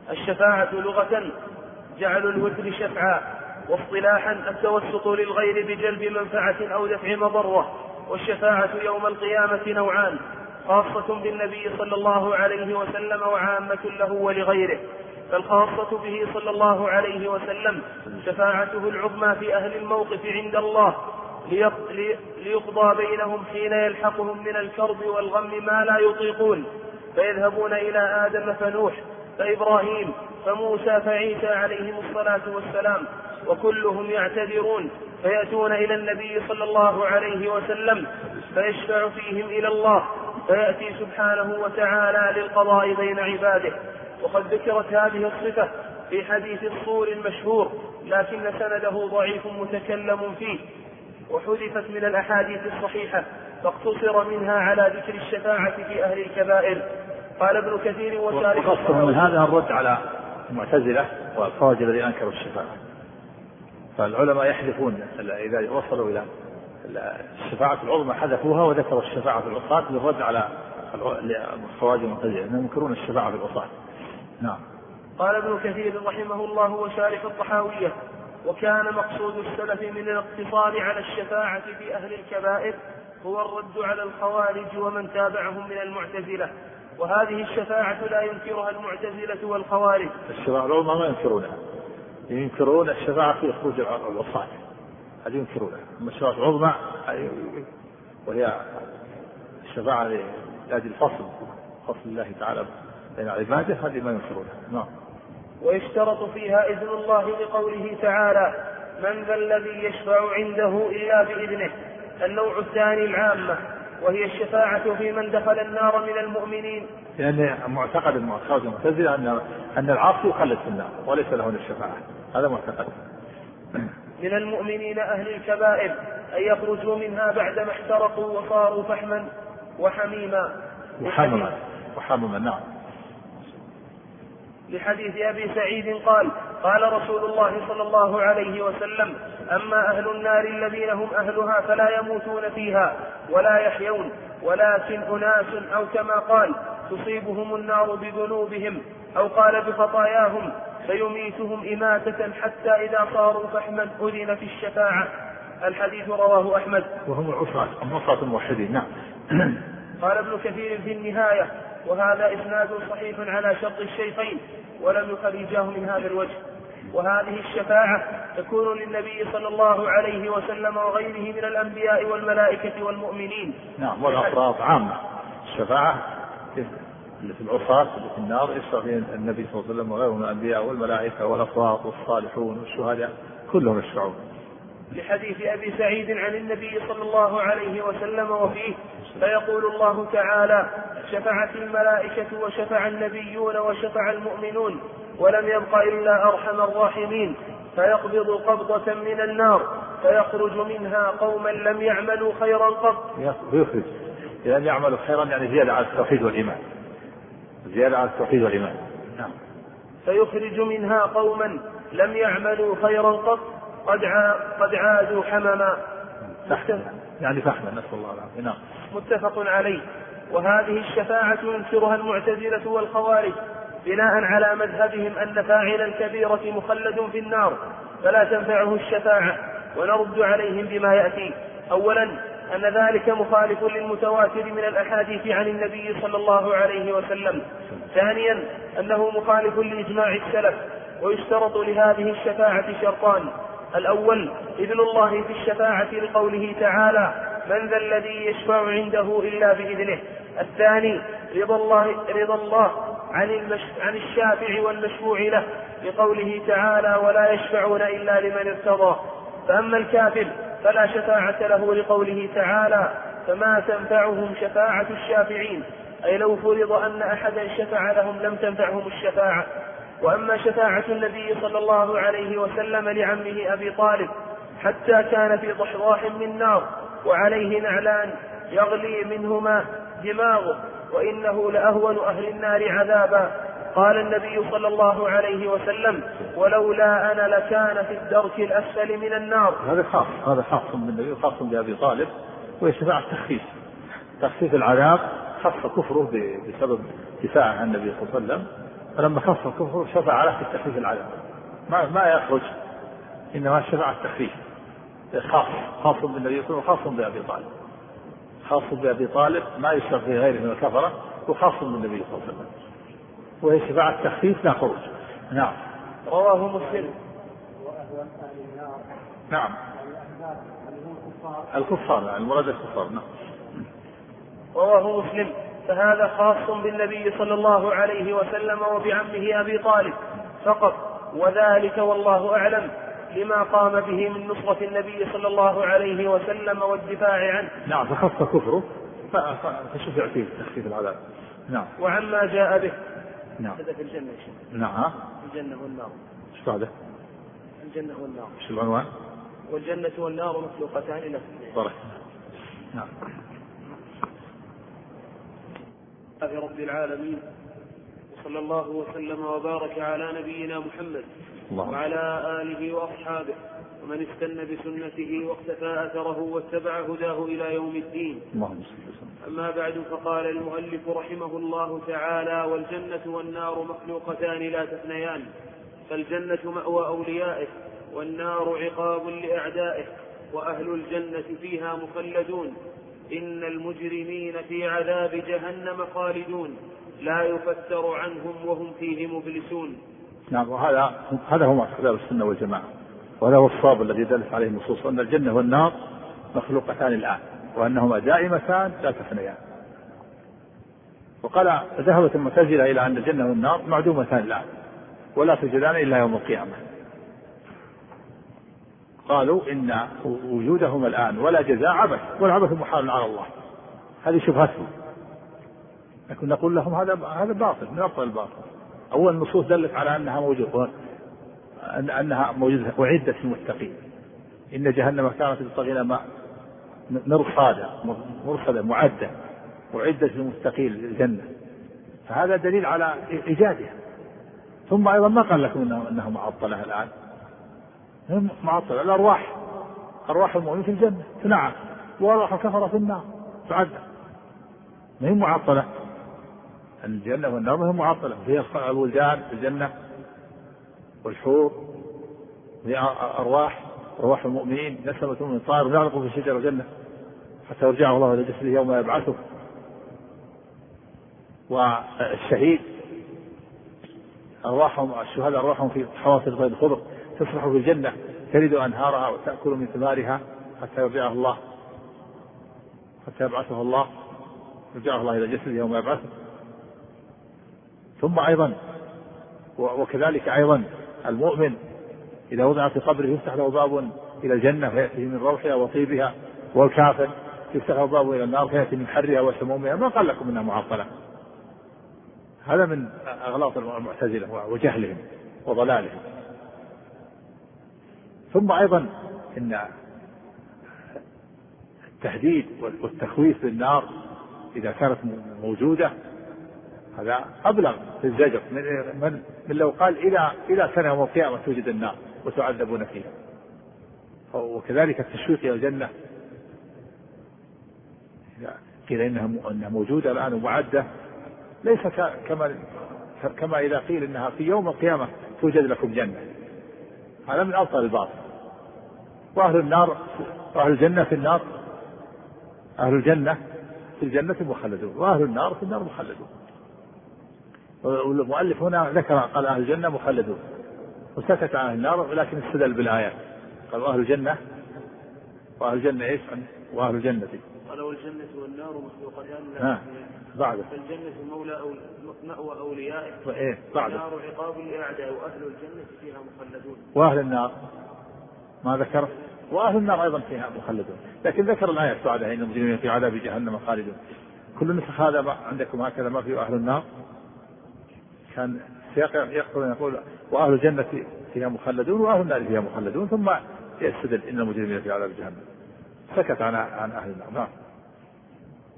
الشفاعة لغة جعل الوتر شفعا. واصطلاحا التوسط للغير بجلب منفعة أو دفع مضرة والشفاعة يوم القيامة نوعان خاصة بالنبي صلى الله عليه وسلم وعامة له ولغيره. فالخاصة به صلى الله عليه وسلم شفاعته العظمى في أهل الموقف عند الله ليقضى بينهم حين يلحقهم من الكرب والغم ما لا يطيقون. فيذهبون إلى آدم فنوح فإبراهيم فموسى فعيسى عليهم الصلاة والسلام. وكلهم يعتذرون فيأتون إلى النبي صلى الله عليه وسلم فيشفع فيهم إلى الله فيأتي سبحانه وتعالى للقضاء بين عباده. وقد ذكرت هذه الصفة في حديث الصور المشهور لكن سنده ضعيف متكلم فيه. وحذفت من الأحاديث الصحيحة فاقتصر منها على ذكر الشفاعة في أهل الكبائر. قال ابن كثير وشارح من هذا الرد على المعتزلة والخوارج الذين أنكروا الشفاعة. فالعلماء يحذفون إذا وصلوا إلى الشفاعة العظمى حذفوها وذكروا الشفاعة في العصاة للرد على الخوارج المعتزلة أنهم ينكرون الشفاعة في العصاة نعم. قال ابن كثير رحمه الله وشارح الطحاوية وكان مقصود السلف من الاقتصار على الشفاعة في أهل الكبائر هو الرد على الخوارج ومن تابعهم من المعتزلة. وهذه الشفاعة لا ينكرها المعتزلة والخوارج. الشفاعة العظمى ما ينكرونها. ينكرون الشفاعة في خروج العصاة هذه ينكرونها أما الشفاعة العظمى وهي الشفاعة لأجل الفصل فصل الله تعالى بين عباده هذه ما ينكرونها نعم. ويشترط فيها إذن الله لقوله تعالى من ذا الذي يشفع عنده إلا بإذنه النوع الثاني العامة وهي الشفاعة في من دخل النار من المؤمنين. لأن معتقد المعتقد المعتزلة أن أن العاصي يخلد في النار وليس له الشفاعة. هذا معتقد من المؤمنين أهل الكبائر أن يخرجوا منها بعدما احترقوا وصاروا فحما وحميما. وحمما. وحمما نعم. لحديث أبي سعيد قال قال رسول الله صلى الله عليه وسلم أما أهل النار الذين هم أهلها فلا يموتون فيها ولا يحيون ولكن أناس أو كما قال تصيبهم النار بذنوبهم أو قال بخطاياهم فيميتهم إماتة حتى إذا صاروا فحما أذن في الشفاعة. الحديث رواه أحمد. وهم العصاة العصاة الموحدين نعم. قال ابن كثير في النهاية وهذا إسناد صحيح على شرط الشيخين ولم يخرجاه من هذا الوجه. وهذه الشفاعة تكون للنبي صلى الله عليه وسلم وغيره من الأنبياء والملائكة والمؤمنين. نعم والأفراد عامة. الشفاعة في العصاة اللي في النار يشفع فيه النبي صلى الله عليه وسلم وغيره من الأنبياء والملائكة والأفراد والصالحون والشهداء كلهم يشفعون. لحديث أبي سعيد عن النبي صلى الله عليه وسلم وفيه فيقول الله تعالى شفعت الملائكة وشفع النبيون وشفع المؤمنون ولم يبق إلا أرحم الراحمين. فيقبض قبضة من النار فيخرج منها قوما لم يعملوا خيرا قط. يخرج. لم يعملوا خيرا يعني زيادة على التوحيد والإيمان. زيادة على التوحيد والإيمان. نعم. فيخرج منها قوما لم يعملوا خيرا قط قد قد عادوا حمما. يعني فحما نسأل الله العافية. نعم. متفق عليه. وهذه الشفاعة ينكرها المعتزلة والخوارج بناء على مذهبهم أن فاعل الكبيرة مخلد في النار فلا تنفعه الشفاعة ونرد عليهم بما يأتي. أولا أن ذلك مخالف للمتواتر من الأحاديث عن النبي صلى الله عليه وسلم. ثانيا أنه مخالف لإجماع السلف ويشترط لهذه الشفاعة شرطان. الأول إذن الله في الشفاعة لقوله تعالى من ذا الذي يشفع عنده إلا بإذنه الثاني رضا الله رضا الله عن المش عن الشافع والمشفوع له لقوله تعالى ولا يشفعون إلا لمن ارتضى فأما الكافر فلا شفاعة له لقوله تعالى فما تنفعهم شفاعة الشافعين. أي لو فرض أن أحدا شفع لهم لم تنفعهم الشفاعة. وأما شفاعة النبي صلى الله عليه وسلم لعمه أبي طالب حتى كان في ضحضاح من نار وعليه نعلان يغلي منهما دماغه وإنه لأهون أهل النار عذابا. قال النبي صلى الله عليه وسلم ولولا أنا لكان في الدرك الأسفل من النار. هذا خاص هذا خاص بالنبي وخاص بأبي طالب وهي شفاعة تخفيف تخفيف العذاب خص كفره بسبب دفاعه عن النبي صلى الله عليه وسلم. فلما خص الكفر شفع له في تخفيف العذاب. ما ما يخرج إنما شفاعة تخفيف. خاص خاص بالنبي صلى الله عليه وسلم وخاص بأبي طالب. خاص بأبي طالب ما يشرك في غيره من الكفرة وخاص بالنبي صلى الله عليه وسلم. وهي شفاعة تخفيف لا خروج نعم رواه مسلم نعم الكفار يعني المراد الكفار نعم رواه مسلم فهذا خاص بالنبي صلى الله عليه وسلم وبعمه أبي طالب فقط وذلك والله أعلم لما قام به من نصرة النبي صلى الله عليه وسلم والدفاع عنه. نعم فخص كفره فشفع فيه تخفيف العذاب. نعم. وعما جاء به. نعم. هذا في الجنة نعم. الجنة والنار. إيش بعده؟ الجنة والنار. إيش العنوان؟ والجنة والنار مخلوقتان لا بارك نعم. لله رب العالمين وصلى الله وسلم وبارك على نبينا محمد الله. وعلى آله وأصحابه ومن استنى بسنته واقتفى أثره واتبع هداه إلى يوم الدين. أما بعد فقال المؤلف رحمه الله تعالى والجنة والنار مخلوقتان لا تثنيان فالجنة مأوى أوليائه والنار عقاب لأعدائه وأهل الجنة فيها مخلدون. إن المجرمين في عذاب جهنم خالدون لا يفتر عنهم وهم فيه مبلسون. نعم وهذا هذا هو معتقد السنة والجماعة. وهذا هو الصواب الذي دلت عليه النصوص أن الجنة والنار مخلوقتان الآن وأنهما دائمتان لا تفنيان وقال ذهبت المعتزلة إلى أن الجنة والنار معدومتان الآن ولا توجدان إلا يوم القيامة. قالوا إن وجودهما الآن ولا جزاء عبث والعبث محال على الله. هذه شبهتهم لكن نقول لهم هذا هذا باطل من ابطل الباطل. أول النصوص دلت على أنها موجودة. أن أنها موجودة أعدت للمتقين. إن جهنم كانت للطاغين ما مرصادا مرصدا معدة أعدت للمتقين للجنة. فهذا دليل على إيجادها. ثم أيضا ما قال لكم معطلة الآن؟ هم معطلة. الأرواح. أرواح المؤمنين في الجنة. تنعم. وأرواح الكفرة في النار. تعذب ما هي معطلة؟ الجنة والنار ما هي معطلة. هي الولدان في الجنة. والحور أرواح أرواح المؤمنين نسمة من طائر يعلق في شجر الجنة حتى يرجعه الله إلى جسده يوم يبعثه. والشهيد أرواحهم الشهداء أرواحهم في حواصل غير الخضر تسرح في الجنة تلد أنهارها وتأكل من ثمارها حتى يرجعه الله. حتى يبعثه الله يرجعه الله إلى جسده يوم يبعثه. ثم أيضا وكذلك أيضا المؤمن إذا وضع في قبره يفتح له باب إلى الجنة فيأتيه من روحها وطيبها والكافر يفتح له باب إلى النار فيأتي من حرها وسمومها. ما قال لكم إنها معطلة. هذا من أغلاط المعتزلة وجهلهم وضلالهم. ثم أيضا إن التهديد والتخويف بالنار إذا كانت موجودة هذا أبلغ في الزجر. من, من, من لو قال إلى إلى سنة يوم القيامة توجد النار وتعذبون فيها. وكذلك التشويق إلى الجنة. قيل إنها أنها موجودة الآن ومعدة. ليس كما كما إذا قيل إنها في يوم القيامة توجد لكم جنة. هذا من أبطل الباطل. وأهل النار وأهل الجنة في النار. أهل الجنة في الجنة مخلدون. وأهل النار في النار مخلدون. والمؤلف هنا ذكر قال أهل الجنة مخلدون. وسكت عن النار ولكن استدل بالآيات قال أهل الجنة وأهل الجنة إيش؟ وأهل الجنة. قال والجنة والنار مخلوقتان بعد فالجنة مولى أو مأوى أوليائه؟ إيه بعد النار عقاب لأعداء وأهل الجنة فيها مخلدون. وأهل النار ما ذكر؟ وأهل النار أيضا فيها مخلدون. لكن ذكر الآية بعدها إن المجرمين في عذاب جهنم خالدون. كل نسخ هذا عندكم هكذا ما في أهل النار. كان سياق يقول يقول وأهل الجنة فيها مخلدون وأهل النار فيها مخلدون ثم يستدل إن المجرمين في عذاب جهنم. سكت عن عن أهل النار. نعم.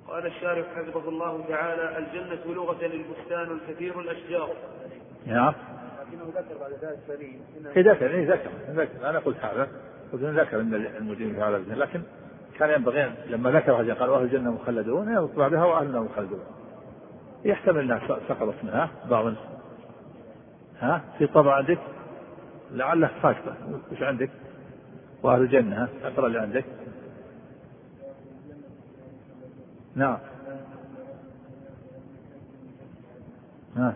قال الشارح حفظه الله تعالى الجنة لغة البستان الكثير الأشجار. نعم. لكنه ذكر بعد ذلك سليم إيه ذكر إيه ذكر ذكر. أنا قلت هذا. قلت ذكر أن المدير في هذا لكن كان ينبغي لما ذكر هذه قال وأهل الجنة مخلدون يطلع بعدها وأهل النار مخلدون. يحتمل أنها سقطت منها بعض ها؟ في طبع عندك؟ لعله ساكته وش عندك؟ وأهل الجنة ها؟ اقرا اللي عندك. نعم. ها؟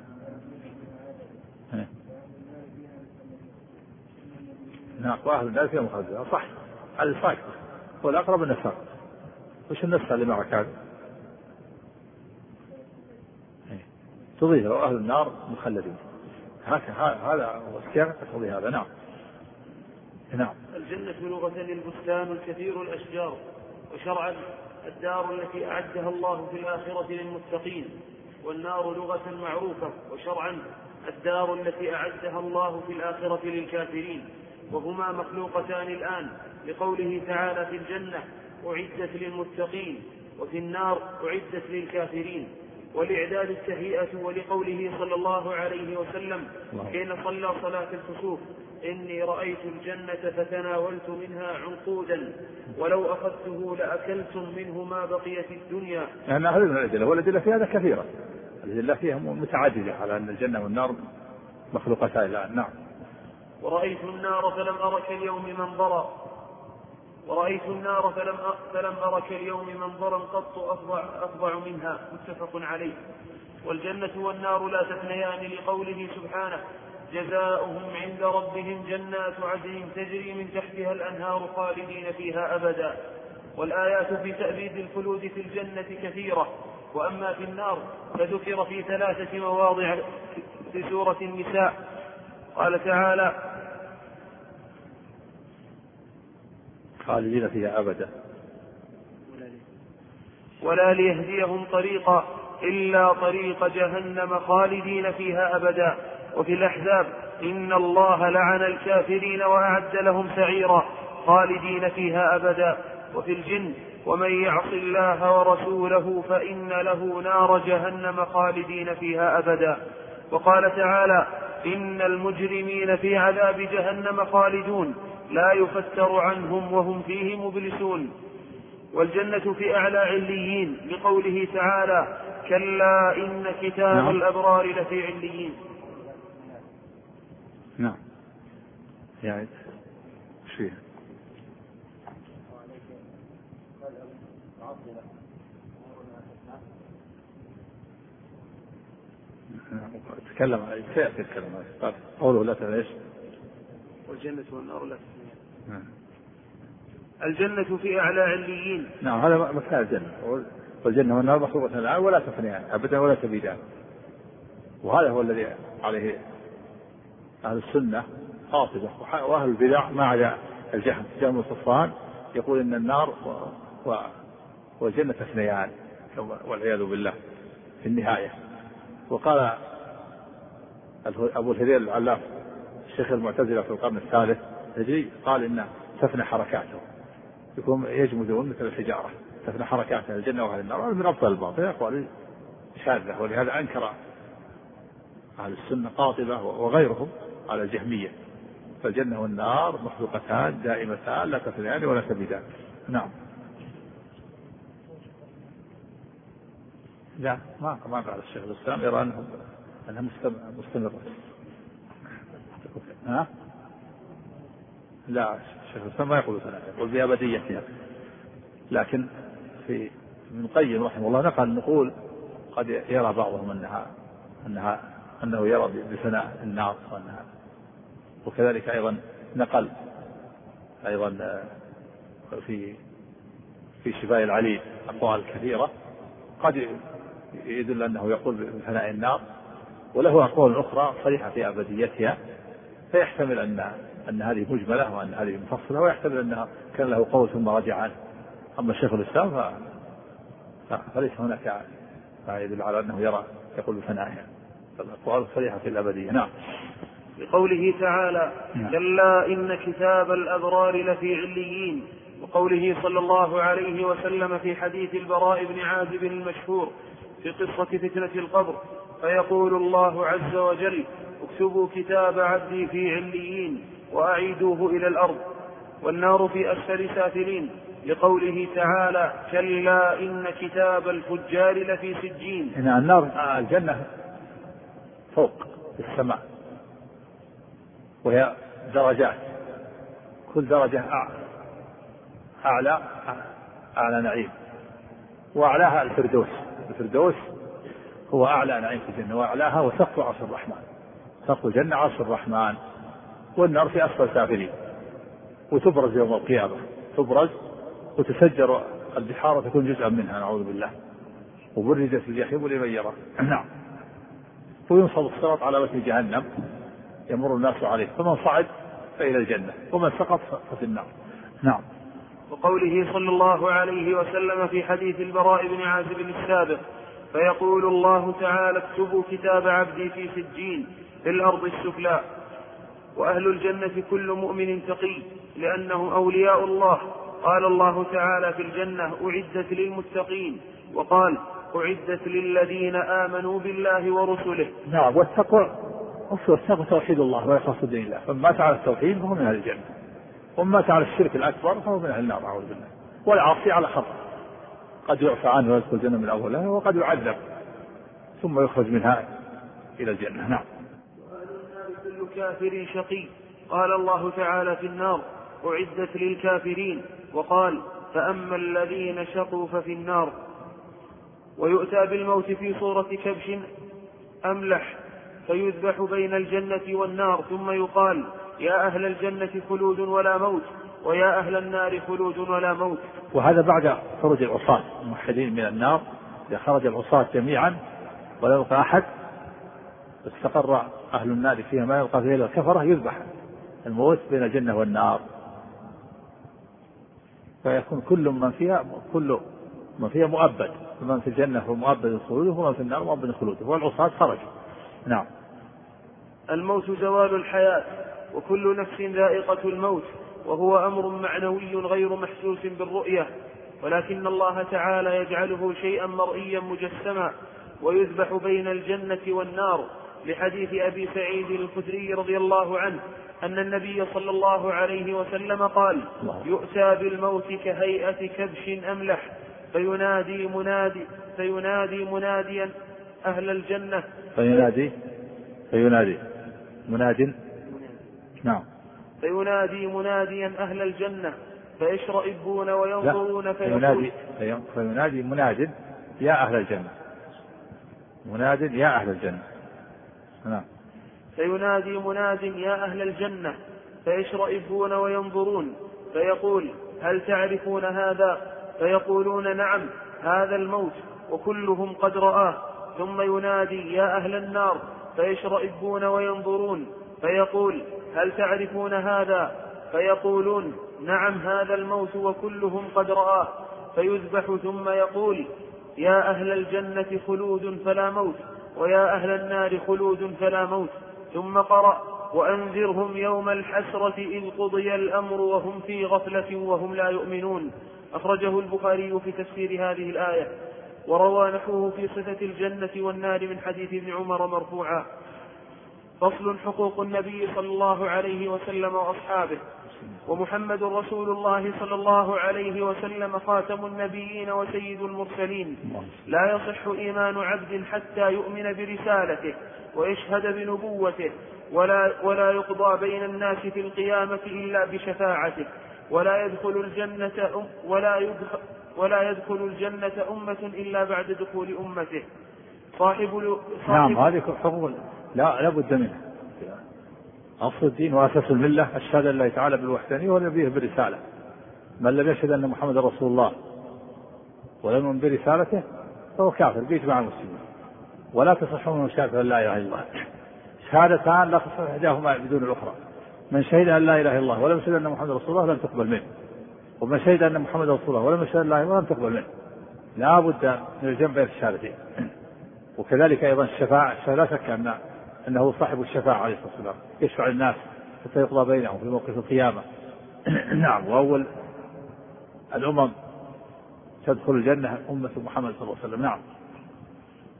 نعم. وأهل النار فيها مخلدون صح. هذه ساكته والأقرب النساء وش النسخة اللي معك هذا؟ تضيف أهل النار مخلدين. هذا هو السياق تقضي هذا. نعم. نعم. الجنة لغة البستان الكثير الأشجار وشرعا الدار التي أعدها الله في الآخرة للمتقين والنار لغة معروفة وشرعا الدار التي أعدها الله في الآخرة للكافرين. وهما مخلوقتان الآن لقوله تعالى في الجنة أعدت للمتقين وفي النار أعدت للكافرين. ولإعداد التهيئة ولقوله صلى الله عليه وسلم حين صلى صلاة الكسوف إني رأيت الجنة فتناولت منها عنقودا ولو أخذته لأكلتم منه ما بقي في الدنيا. لأن هذه من الأدلة والأدلة في هذا كثيرة. الأدلة فيها متعددة على أن الجنة والنار مخلوقتان الآن نعم. ورأيت النار فلم أر كاليوم منظرا ورأيت النار فلم فلم أر كاليوم منظرا قط أفظع, أفظع منها. متفق عليه. والجنة والنار لا تثنيان لقوله سبحانه جزاؤهم عند ربهم جنات عدن تجري من تحتها الأنهار خالدين فيها أبدا. والآيات في تأبيد الخلود في الجنة كثيرة. وأما في النار فذكر في ثلاثة مواضع في سورة النساء. قال تعالى خالدين فيها أبدا. ولا ليهديهم طريقا إلا طريق جهنم خالدين فيها أبدا. وفي الأحزاب إن الله لعن الكافرين وأعد لهم سعيرا خالدين فيها أبدا. وفي الجن ومن يعص الله ورسوله فإن له نار جهنم خالدين فيها أبدا. وقال تعالى إن المجرمين في عذاب جهنم خالدون. لا يفتر عنهم وهم فيه مبلسون والجنة في أعلى عليين لقوله تعالى كلا إن كتاب نعم. الأبرار لفي عليين نعم يعني إيش فيها؟ تكلم سيأتي الكلام قوله لا إيش؟ والجنة والنار لا نعم. الجنة في أعلى عليين. نعم هذا مكان الجنة. والجنة والنار مخلوقة الآن ولا تفنيان أبدا ولا تبيدان. وهذا هو الذي عليه أهل السنة قاطبة وأهل البدع ما عدا الجهم جهم الصفان يقول إن النار و... والجنة تفنيان والعياذ بالله في النهاية. وقال أبو الهذيل العلاف الشيخ المعتزلة في القرن الثالث الهجري قال إن تفنى حركاته. يكون يجمدون مثل الحجارة. تفنى حركاته الجنة وأهل النار. من أبطل الباطل. أقوال شاذة. ولهذا أنكر أهل السنة قاطبة وغيرهم على الجهمية. فالجنة والنار مخلوقتان دائمتان لا تفنيان ولا تبيدان. نعم. لا ما ما قال الشيخ الإسلام. يرى أنها مستمرة. ها؟ لا الشيخ الإسلام ما يقول ثلاثة يقول بأبديتها لكن في ابن القيم رحمه الله نقل نقول قد يرى بعضهم أنها أنها أنه يرى بفناء النار وانها وكذلك أيضا نقل أيضا في في شفاء العليل أقوال كثيرة قد يدل أنه يقول بفناء النار. وله أقوال أخرى صريحة في أبديتها فيحتمل أن أن هذه مجملة وأن هذه مفصله ويحتمل أنها كان له قول ثم رجع عنه. أما شيخ الإسلام ف... فليس هناك ما يدل على أنه يرى يقول بفنائها الاقوال صريحة في الأبدية. نعم. لقوله تعالى نعم. كلا إن كتاب الأبرار لفي عليين. وقوله صلى الله عليه وسلم في حديث البراء بن عازب المشهور في قصة فتنة القبر فيقول الله عز وجل اكتبوا كتاب عبدي في عليين. وأعيدوه إلى الأرض والنار في أسفل سافلين لقوله تعالى كلا إن كتاب الفجار لفي سجين. هنا النار الجنة فوق في السماء وهي درجات كل درجة أعلى أعلى نعيم وأعلاها الفردوس الفردوس هو أعلى نعيم في الجنة وأعلاها وسقف عرش الرحمن سقف الجنة عرش الرحمن. والنار في أسفل سافلين. وتبرز يوم القيامة. تبرز وتسجر البحار وتكون جزءا منها نعوذ بالله. وبرزت الجحيم لمن يرى. نعم. وينصب الصراط على وجه جهنم. يمر الناس عليه. فمن صعد فإلى الجنة. ومن سقط ففي النار. نعم. وقوله صلى الله عليه وسلم في حديث البراء بن عازب السابق فيقول الله تعالى اكتبوا كتاب عبدي في سجين في الأرض السفلى. وأهل الجنة كل مؤمن تقي لأنهم أولياء الله. قال الله تعالى في الجنة أعدت للمتقين. وقال أعدت للذين آمنوا بالله ورسله. نعم والتقوى والتقوى توحيد الله وإخلاص دين الله. فمن مات على التوحيد فهو من أهل الجنة. ومن مات على الشرك الأكبر فهو من أهل النار أعوذ بالله. والعاصي على خطأ قد يعفى عنه ويدخل الجنة من أولها وقد يعذب ثم يخرج منها إلى الجنة. نعم. كافر شقي. قال الله تعالى في النار أعدت للكافرين. وقال فأما الذين شقوا ففي النار. ويؤتى بالموت في صورة كبش أملح فيذبح بين الجنة والنار. ثم يقال يا أهل الجنة خلود ولا موت ويا أهل النار خلود ولا موت. وهذا بعد خروج العصاة الموحدين من النار. إذا خرج العصاة جميعا ولا يبقى أحد استقر أهل النار فيها ما يبقى فيها إلا الكفرة يذبح الموت بين الجنة والنار. فيكون كل من فيها كل من فيها مؤبد. فمن في الجنة هو مؤبد خلوده ومن في النار مؤبد خلوده والعصاة خرجوا نعم. الموت زوال الحياة وكل نفس ذائقة الموت وهو أمر معنوي غير محسوس بالرؤية. ولكن الله تعالى يجعله شيئا مرئيا مجسما ويذبح بين الجنة والنار. لحديث أبي سعيد الخدري رضي الله عنه أن النبي صلى الله عليه وسلم قال يؤتى بالموت كهيئة كبش أملح فينادي منادي فينادي مناديا أهل الجنة. فينادي؟ فينادي. مناد؟ نعم. فينادي مناديا أهل الجنة. فيشرئبون وينظرون فينادي فينادي مناد يا أهل الجنة. مناد يا أهل الجنة. نعم. فينادي مناد يا أهل الجنة فيشرئبون وينظرون فيقول هل تعرفون هذا؟ فيقولون نعم هذا الموت وكلهم قد رآه. ثم ينادي يا أهل النار فيشرئبون وينظرون فيقول هل تعرفون هذا؟ فيقولون نعم هذا الموت وكلهم قد رآه. فيذبح ثم يقول يا أهل الجنة خلود فلا موت. ويا أهل النار خلود فلا موت ثم قرأ وأنذرهم يوم الحسرة إذ قضي الأمر وهم في غفلة وهم لا يؤمنون. أخرجه البخاري في تفسير هذه الآية. وروى نحوه في صفة الجنة والنار من حديث ابن عمر مرفوعا. فصل حقوق النبي صلى الله عليه وسلم وأصحابه. ومحمد رسول الله صلى الله عليه وسلم خاتم النبيين وسيد المرسلين. لا يصح إيمان عبد حتى يؤمن برسالته ويشهد بنبوته. ولا, ولا يقضى بين الناس في القيامة إلا بشفاعته. ولا يدخل الجنة ولا يدخل ولا يدخل الجنة أمة إلا بعد دخول أمته. صاحب, صاحب نعم هذه حقوق لا لا بد منها أصل الدين وأساس الملة الشهادة لله تعالى بالوحدانية ونبيه بالرسالة من لم يشهد أن محمد رسول الله ولم يؤمن برسالته فهو كافر بإجماع المسلمين. ولا تصح منه شهادة لا إله إلا الله. شهادتان لا تصح إحداهما بدون الأخرى. من شهد أن لا إله إلا الله ولم يشهد أن محمد رسول الله لم تقبل منه. ومن شهد أن محمد رسول الله ولم يشهد أن لا إله إلا الله لم تقبل منه. لا بد من الجمع بين الشهادتين. وكذلك أيضا الشفاعة لا شك أن أنه صاحب الشفاعة عليه الصلاة والسلام. يشفع الناس حتى يقضى بينهم في موقف القيامة. نعم وأول الأمم تدخل الجنة أمة محمد صلى الله عليه وسلم. نعم.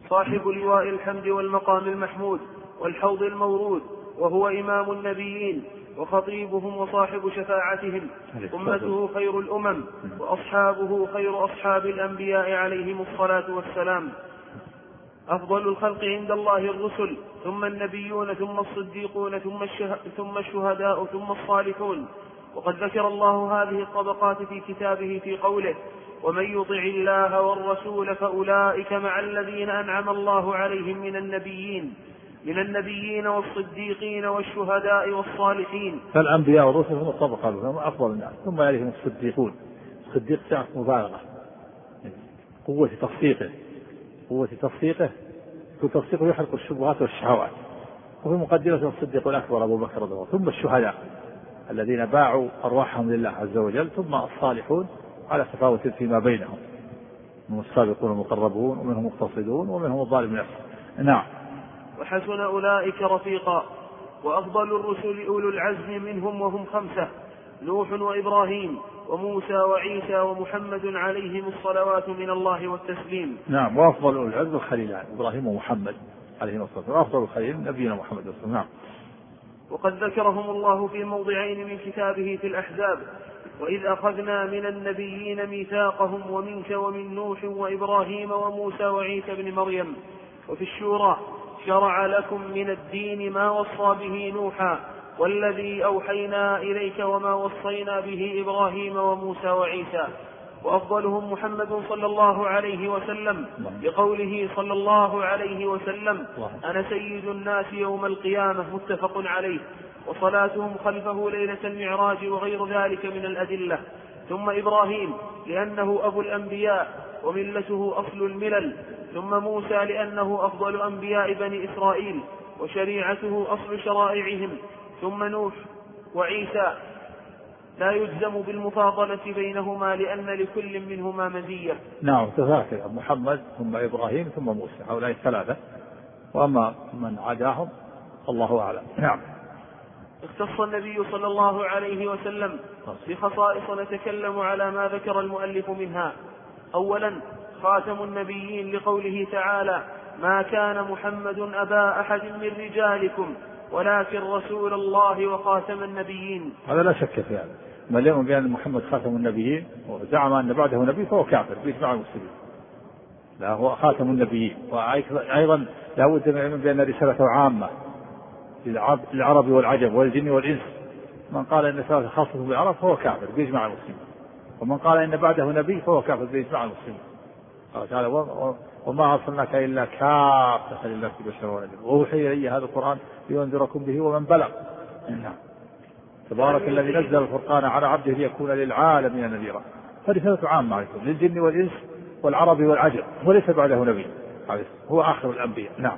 صاحب لواء الحمد والمقام المحمود والحوض المورود وهو إمام النبيين وخطيبهم وصاحب شفاعتهم. أمته خير الأمم وأصحابه خير أصحاب الأنبياء عليهم الصلاة والسلام. أفضل الخلق عند الله الرسل ثم النبيون ثم الصديقون ثم, ثم الشهداء ثم الصالحون. وقد ذكر الله هذه الطبقات في كتابه في قوله ومن يطع الله والرسول فأولئك مع الذين أنعم الله عليهم من النبيين من النبيين والصديقين والشهداء والصالحين. فالأنبياء والرسل هم الطبقة هم أفضل الناس ثم يليهم الصديقون. الصديق سعة مبالغة قوة تصديقه قوة تصديقه وتصديقه يحرق الشبهات والشهوات. وفي مقدمة الصديق الأكبر أبو بكر رضي الله ثم الشهداء الذين باعوا أرواحهم لله عز وجل ثم الصالحون على تفاوت فيما بينهم. منهم السابقون المقربون ومنهم مقتصدون ومنهم الظالم نفسه. نعم. وحسن أولئك رفيقا وأفضل الرسل أولو العزم منهم وهم خمسة نوح وإبراهيم وموسى وعيسى ومحمد عليهم الصلوات من الله والتسليم. نعم وأفضل العزم الخليلان إبراهيم ومحمد عليهم الصلاة والسلام. وأفضل الخليل نبينا محمد صلى الله عليه وسلم. نعم. وقد ذكرهم الله في موضعين من كتابه في الأحزاب. وإذ أخذنا من النبيين ميثاقهم ومنك ومن نوح وإبراهيم وموسى وعيسى بن مريم. وفي الشورى شرع لكم من الدين ما وصى به نوحا والذي أوحينا إليك وما وصينا به إبراهيم وموسى وعيسى وأفضلهم محمد صلى الله عليه وسلم بقوله صلى الله عليه وسلم أنا سيد الناس يوم القيامة متفق عليه وصلاتهم خلفه ليلة المعراج وغير ذلك من الأدلة ثم إبراهيم لأنه أبو الأنبياء وملته أصل الملل ثم موسى لأنه أفضل أنبياء بني إسرائيل وشريعته أصل شرائعهم ثم نوح وعيسى لا يجزم بالمفاضلة بينهما لأن لكل منهما مزية. نعم تذاكر محمد ثم إبراهيم ثم موسى هؤلاء الثلاثة. وأما من عداهم الله أعلم. نعم. اختص النبي صلى الله عليه وسلم بخصائص نتكلم على ما ذكر المؤلف منها. أولا خاتم النبيين لقوله تعالى ما كان محمد أبا أحد من رجالكم ولكن رسول الله وخاتم النبيين. هذا لا شك في هذا. من يؤمن بأن محمد خاتم النبيين وزعم أن بعده نبي فهو كافر بإجماع المسلمين. لا هو خاتم النبيين. وأيضا لا بد من يؤمن بأن رسالته عامة للعرب والعجم والجن والإنس. من قال أن رسالته خاصة بالعرب فهو كافر بإجماع المسلمين. ومن قال أن بعده نبي فهو كافر بإجماع المسلمين. قال تعالى وما أرسلناك إلا كافة للناس بشرا ونذيرا. وأوحي إلي هذا القرآن لينذركم به ومن بلغ. نعم. تبارك الذي نزل الفرقان على عبده ليكون للعالمين نذيرا. فرسالته عامة عليكم. للجن والإنس والعرب والعجم وليس بعده نبي. هو آخر الأنبياء. نعم.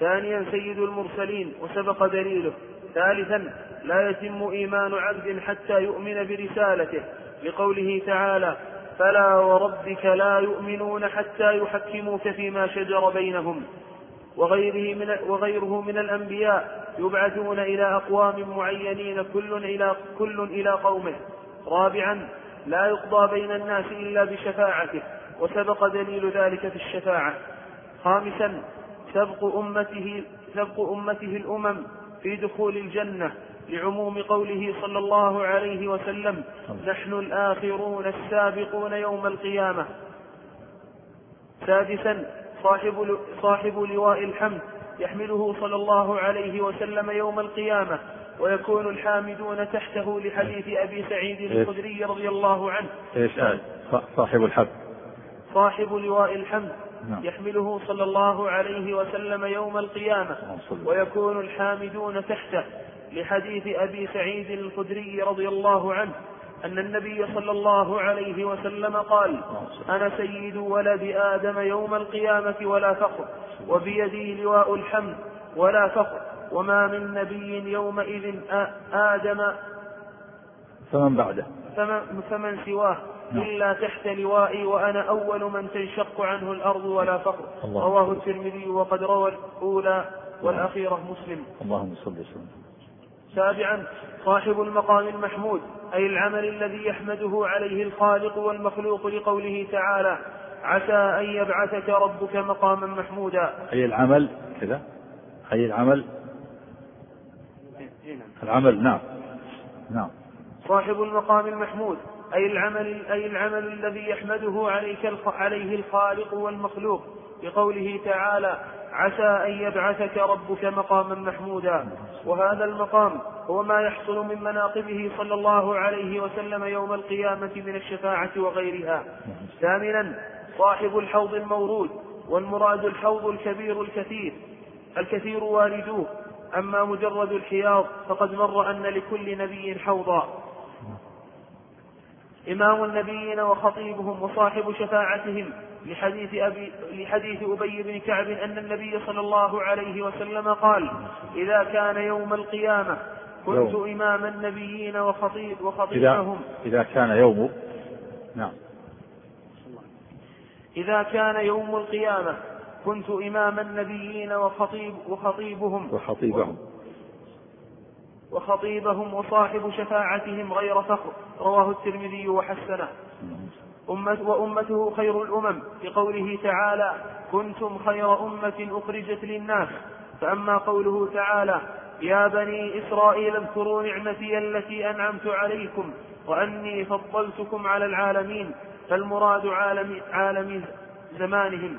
ثانيا سيد المرسلين. وسبق دليله. ثالثا لا يتم إيمان عبد حتى يؤمن برسالته. لقوله تعالى فلا وربك لا يؤمنون حتى يحكموك فيما شجر بينهم وغيره من وغيره من الأنبياء يبعثون إلى أقوام معينين كل إلى كل إلى قومه. رابعا لا يقضى بين الناس إلا بشفاعته وسبق دليل ذلك في الشفاعة. خامسا سبق أمته سبق أمته الأمم في دخول الجنة لعموم قوله صلى الله عليه وسلم نحن الآخرون السابقون يوم القيامة. سادسا صاحب, صاحب لواء الحمد يحمله صلى الله عليه وسلم يوم القيامة ويكون الحامدون تحته لحديث أبي سعيد الخدري رضي الله عنه. إيش صاحب الحمد. صاحب لواء الحمد نعم. يحمله صلى الله عليه وسلم يوم القيامة ويكون الحامدون تحته. لحديث أبي سعيد الخدري رضي الله عنه أن النبي صلى الله عليه وسلم قال أنا سيد ولد آدم يوم القيامة ولا فخر وبيدي لواء الحمد ولا فخر وما من نبي يومئذ آدم فمن بعده؟ فمن, فمن سواه نعم. إلا تحت لوائي وأنا أول من تنشق عنه الأرض ولا فخر. رواه الترمذي وقد روى الأولى والأخيرة مسلم. اللهم صل وسلم. سابعا صاحب المقام المحمود أي العمل الذي يحمده عليه الخالق والمخلوق لقوله تعالى عسى أن يبعثك ربك مقاما محمودا. أي العمل؟ كذا. أي العمل؟ العمل نعم. نعم. صاحب المقام المحمود أي العمل أي العمل الذي يحمده عليك عليه الخالق والمخلوق بقوله تعالى عسى أن يبعثك ربك مقاما محمودا. وهذا المقام هو ما يحصل من مناقبه صلى الله عليه وسلم يوم القيامة من الشفاعة وغيرها. ثامنا صاحب الحوض المورود والمراد الحوض الكبير الكثير. الكثير واردوه أما مجرد الحياض فقد مر أن لكل نبي حوضا. إمام النبيين وخطيبهم وصاحب شفاعتهم. لحديث أبي لحديث أبي بن كعب أن النبي صلى الله عليه وسلم قال إذا كان يوم القيامة كنت يوم. إمام النبيين وخطيب وخطيبهم. إذا, إذا كان يوم نعم. إذا كان يوم القيامة كنت إمام النبيين وخطيب وخطيبهم. وخطيبهم. وخطيبهم وصاحب شفاعتهم غير فخر. رواه الترمذي وحسنه. وأمته خير الأمم لقوله تعالى كنتم خير أمة أخرجت للناس. فأما قوله تعالى يا بني إسرائيل اذكروا نعمتي التي أنعمت عليكم وأني فضلتكم على العالمين فالمراد عالم, عالم زمانهم.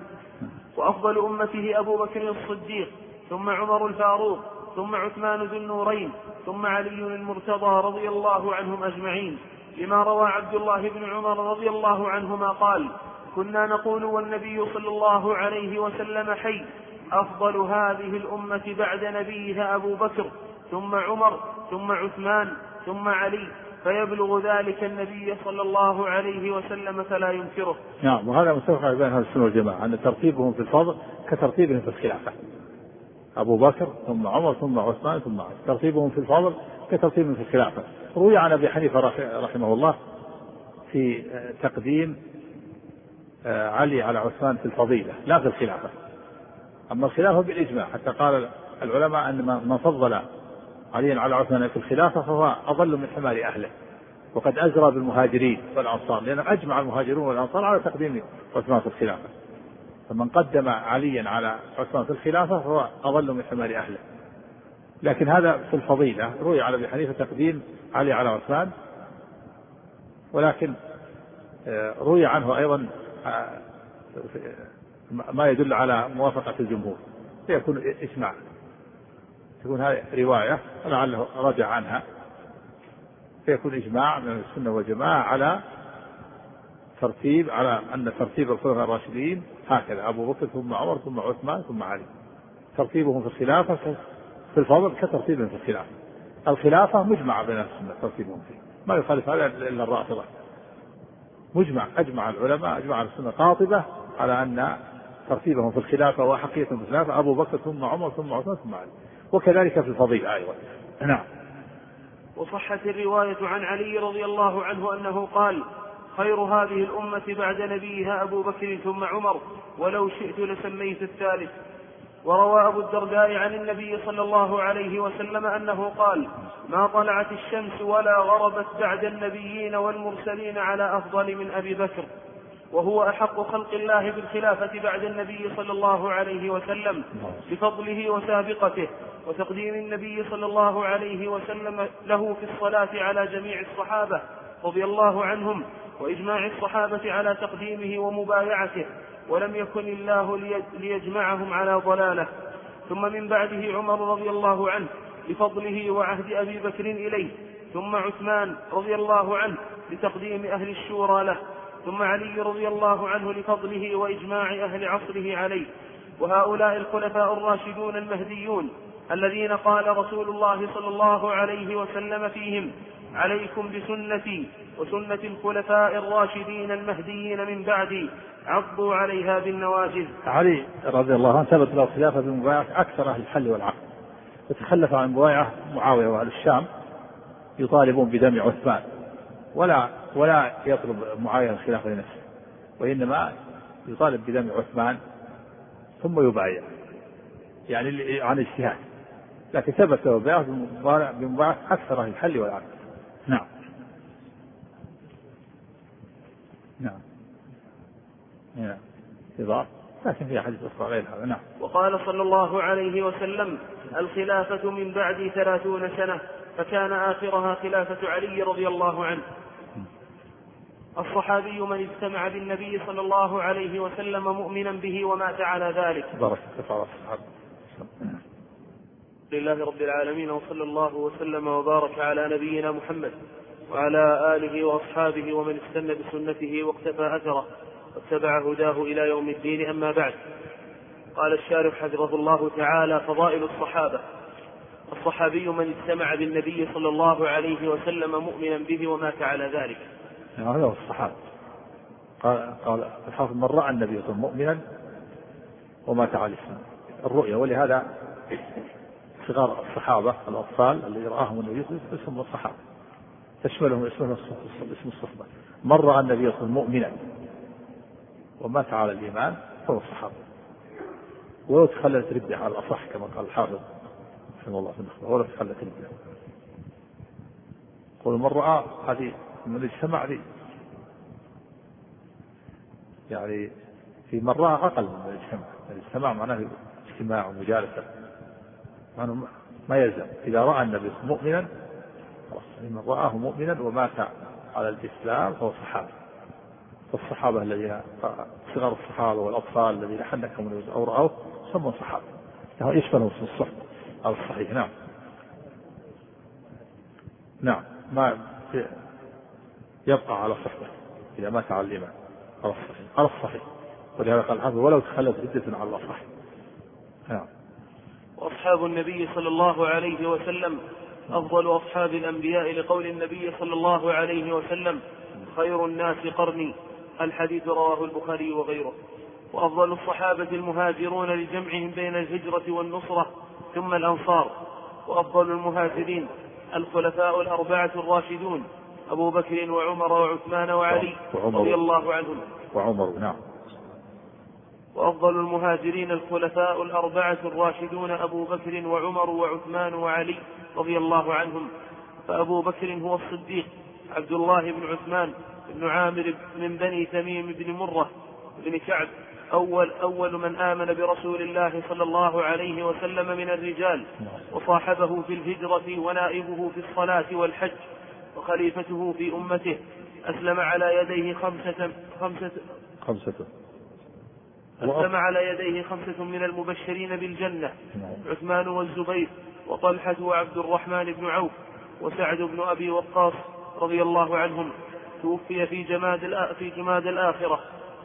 وأفضل أمته أبو بكر الصديق ثم عمر الفاروق ثم عثمان ذو النورين ثم علي المرتضى رضي الله عنهم أجمعين. لما روى عبد الله بن عمر رضي الله عنهما قال كنا نقول والنبي صلى الله عليه وسلم حي أفضل هذه الأمة بعد نبيها أبو بكر ثم عمر ثم عثمان ثم علي فيبلغ ذلك النبي صلى الله عليه وسلم فلا ينكره. نعم وهذا عليه بين أهل السنة والجماعة أن ترتيبهم في الفضل كترتيبهم في الخلافة. أبو بكر ثم عمر ثم عثمان ثم علي، ترتيبهم في الفضل كترتيبهم في الخلافة. روي عن أبي حنيفة رحمه الله في تقديم آه، علي على عثمان في الفضيلة لا في الخلافة. أما الخلافة بالإجماع حتى قال العلماء أن من فضل عليا على عثمان في الخلافة فهو أضل من حمار أهله وقد أزرى بالمهاجرين والأنصار لأن أجمع المهاجرون والأنصار على تقديم عثمان في الخلافة فمن قدم عليا على عثمان في الخلافة فهو أضل من حمار أهله لكن هذا في الفضيلة. روي على أبي حنيفة تقديم علي على عثمان ولكن آه، روي عنه أيضا آه، ما يدل على موافقة الجمهور. فيكون إجماع تكون هذه رواية لعله رجع عنها. فيكون إجماع من السنة والجماعة على ترتيب على أن ترتيب الخلفاء الراشدين هكذا. أبو بكر ثم عمر ثم عثمان ثم علي. ترتيبهم في الخلافة في الفضل كترتيبهم في الخلافة الخلافة مجمع بين السنة ترتيبهم فيه. ما يخالف هذا إلا الرافضة. مجمع أجمع العلماء أجمع السنة قاطبة على أن ترتيبهم في الخلافة وحقيقة في الخلافة أبو بكر ثم عمر ثم عثمان ثم علي. وكذلك في الفضيلة أيضا. نعم. وصحت الرواية عن علي رضي الله عنه أنه قال خير هذه الأمة بعد نبيها أبو بكر ثم عمر ولو شئت لسميت الثالث. وروى أبو الدرداء عن النبي صلى الله عليه وسلم أنه قال ما طلعت الشمس ولا غربت بعد النبيين والمرسلين على أفضل من أبي بكر وهو أحق خلق الله بالخلافة بعد النبي صلى الله عليه وسلم بفضله وسابقته وتقديم النبي صلى الله عليه وسلم له في الصلاة على جميع الصحابة رضي الله عنهم وإجماع الصحابة على تقديمه ومبايعته ولم يكن الله ليجمعهم على ضلالة. ثم من بعده عمر رضي الله عنه بفضله وعهد أبي بكر إليه. ثم عثمان رضي الله عنه لتقديم أهل الشورى له. ثم علي رضي الله عنه لفضله وإجماع أهل عصره عليه. وهؤلاء الخلفاء الراشدون المهديون الذين قال رسول الله صلى الله عليه وسلم فيهم عليكم بسنتي وسنة الخلفاء الراشدين المهديين من بعدي عضوا عليها بالنوافذ. علي رضي الله عنه ثبت له الخلافه بمبايعه أكثر أهل الحل والعقد. وتخلف عن مبايعة معاوية وأهل الشام يطالبون بدم عثمان ولا ولا يطلب معاوية الخلافة لنفسه وإنما يطالب بدم عثمان ثم يبايع يعني عن اجتهاد لكن ثبت له بمبايعة أكثر أهل الحل والعقد. نعم. نعم. إضافة لكن في حديث أخرى غير هذا نعم. وقال صلى الله عليه وسلم الخلافة من بعدي ثلاثون سنة فكان آخرها خلافة علي رضي الله عنه. الصحابي من اجتمع بالنبي صلى الله عليه وسلم مؤمنا به ومات على ذلك. بارك الله لله رب العالمين وصلى الله وسلم وبارك على نبينا محمد وعلى آله وأصحابه ومن استنى بسنته واقتفى أثره. واتبع هداه إلى يوم الدين أما بعد. قال الشارح حفظه الله تعالى فضائل الصحابة. الصحابي من اجتمع بالنبي صلى الله عليه وسلم مؤمنا به ومات على ذلك. هذا هو الصحابة. قال قال الحافظ من رأى النبي صلى مؤمنا ومات على الإسلام. الرؤيا ولهذا صغار الصحابة الأطفال الذي رآهم النبي صلى الله عليه وسلم الصحابة. تشملهم اسم الصحبة. من رأى النبي صلى مؤمنا ومات على الإيمان فهو الصحابة ولو تخلت ردة على الأصح كما قال الحافظ رحمه الله في النخبة ولو تخلت ردة. قل من رأى هذه من اجتمع لي. يعني في من رأى أقل من الاجتماع الاجتماع معناه اجتماع ومجالسة. ما يلزم. إذا رأى النبي مؤمنا خلاص من رآه مؤمنا ومات على الإسلام فهو صحابي. والصحابة الذين صغار الصحابة والأطفال الذين حنكهم أو رأوه يسمون صحابة. يشملهم اسم الصحبة على الصحيح نعم. نعم ما يبقى على صحبة إذا مات على الإيمان. على الصحيح على الصحيح. ولهذا قال الحافظ ولو تخلت عدة على الأصح نعم. وأصحاب النبي صلى الله عليه وسلم أفضل أصحاب الأنبياء لقول النبي صلى الله عليه وسلم خير الناس قرني. الحديث رواه البخاري وغيره. وأفضل الصحابة المهاجرون لجمعهم بين الهجرة والنصرة ثم الأنصار. وأفضل المهاجرين الخلفاء الأربعة الراشدون أبو بكر وعمر وعثمان وعلي رضي الله عنهم. وعمر نعم. وأفضل المهاجرين الخلفاء الأربعة الراشدون أبو بكر وعمر وعثمان وعلي رضي الله عنهم. فأبو بكر هو الصديق عبد الله بن عثمان بن عامر من بني تميم بن مرة بن كعب أول أول من آمن برسول الله صلى الله عليه وسلم من الرجال وصاحبه في الهجرة ونائبه في الصلاة والحج وخليفته في أمته أسلم على يديه خمسة خمسة خمسة أسلم على يديه خمسة من المبشرين بالجنة نعم. عثمان والزبير وطلحة وعبد الرحمن بن عوف وسعد بن أبي وقاص رضي الله عنهم توفي في جماد في جماد الآخرة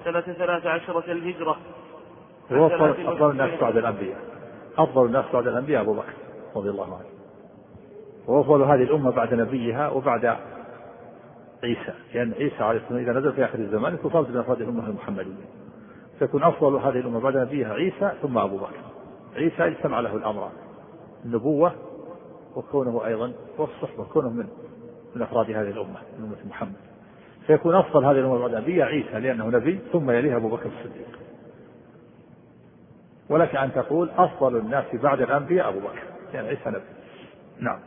سنة ثلاث عشرة الهجرة. هو أفضل الناس بعد الأنبياء. أفضل الناس بعد الأنبياء أبو بكر رضي الله عنه. وأفضل هذه الأمة بعد نبيها وبعد عيسى. لأن عيسى عليه السلام إذا نزل في آخر الزمان يكون فرد من أفراد الأمة المحمدية. فيكون أفضل هذه الأمة بعد نبيها عيسى ثم أبو بكر. عيسى اجتمع له الأمران النبوة وكونه أيضا والصحبة كونه من من أفراد هذه الأمة من أمة محمد. فيكون أفضل هذه الأمة بعد نبيها عيسى لأنه نبي ثم يليه أبو بكر الصديق. ولك أن تقول أفضل الناس بعد الأنبياء أبو بكر لأن عيسى نبي. نعم.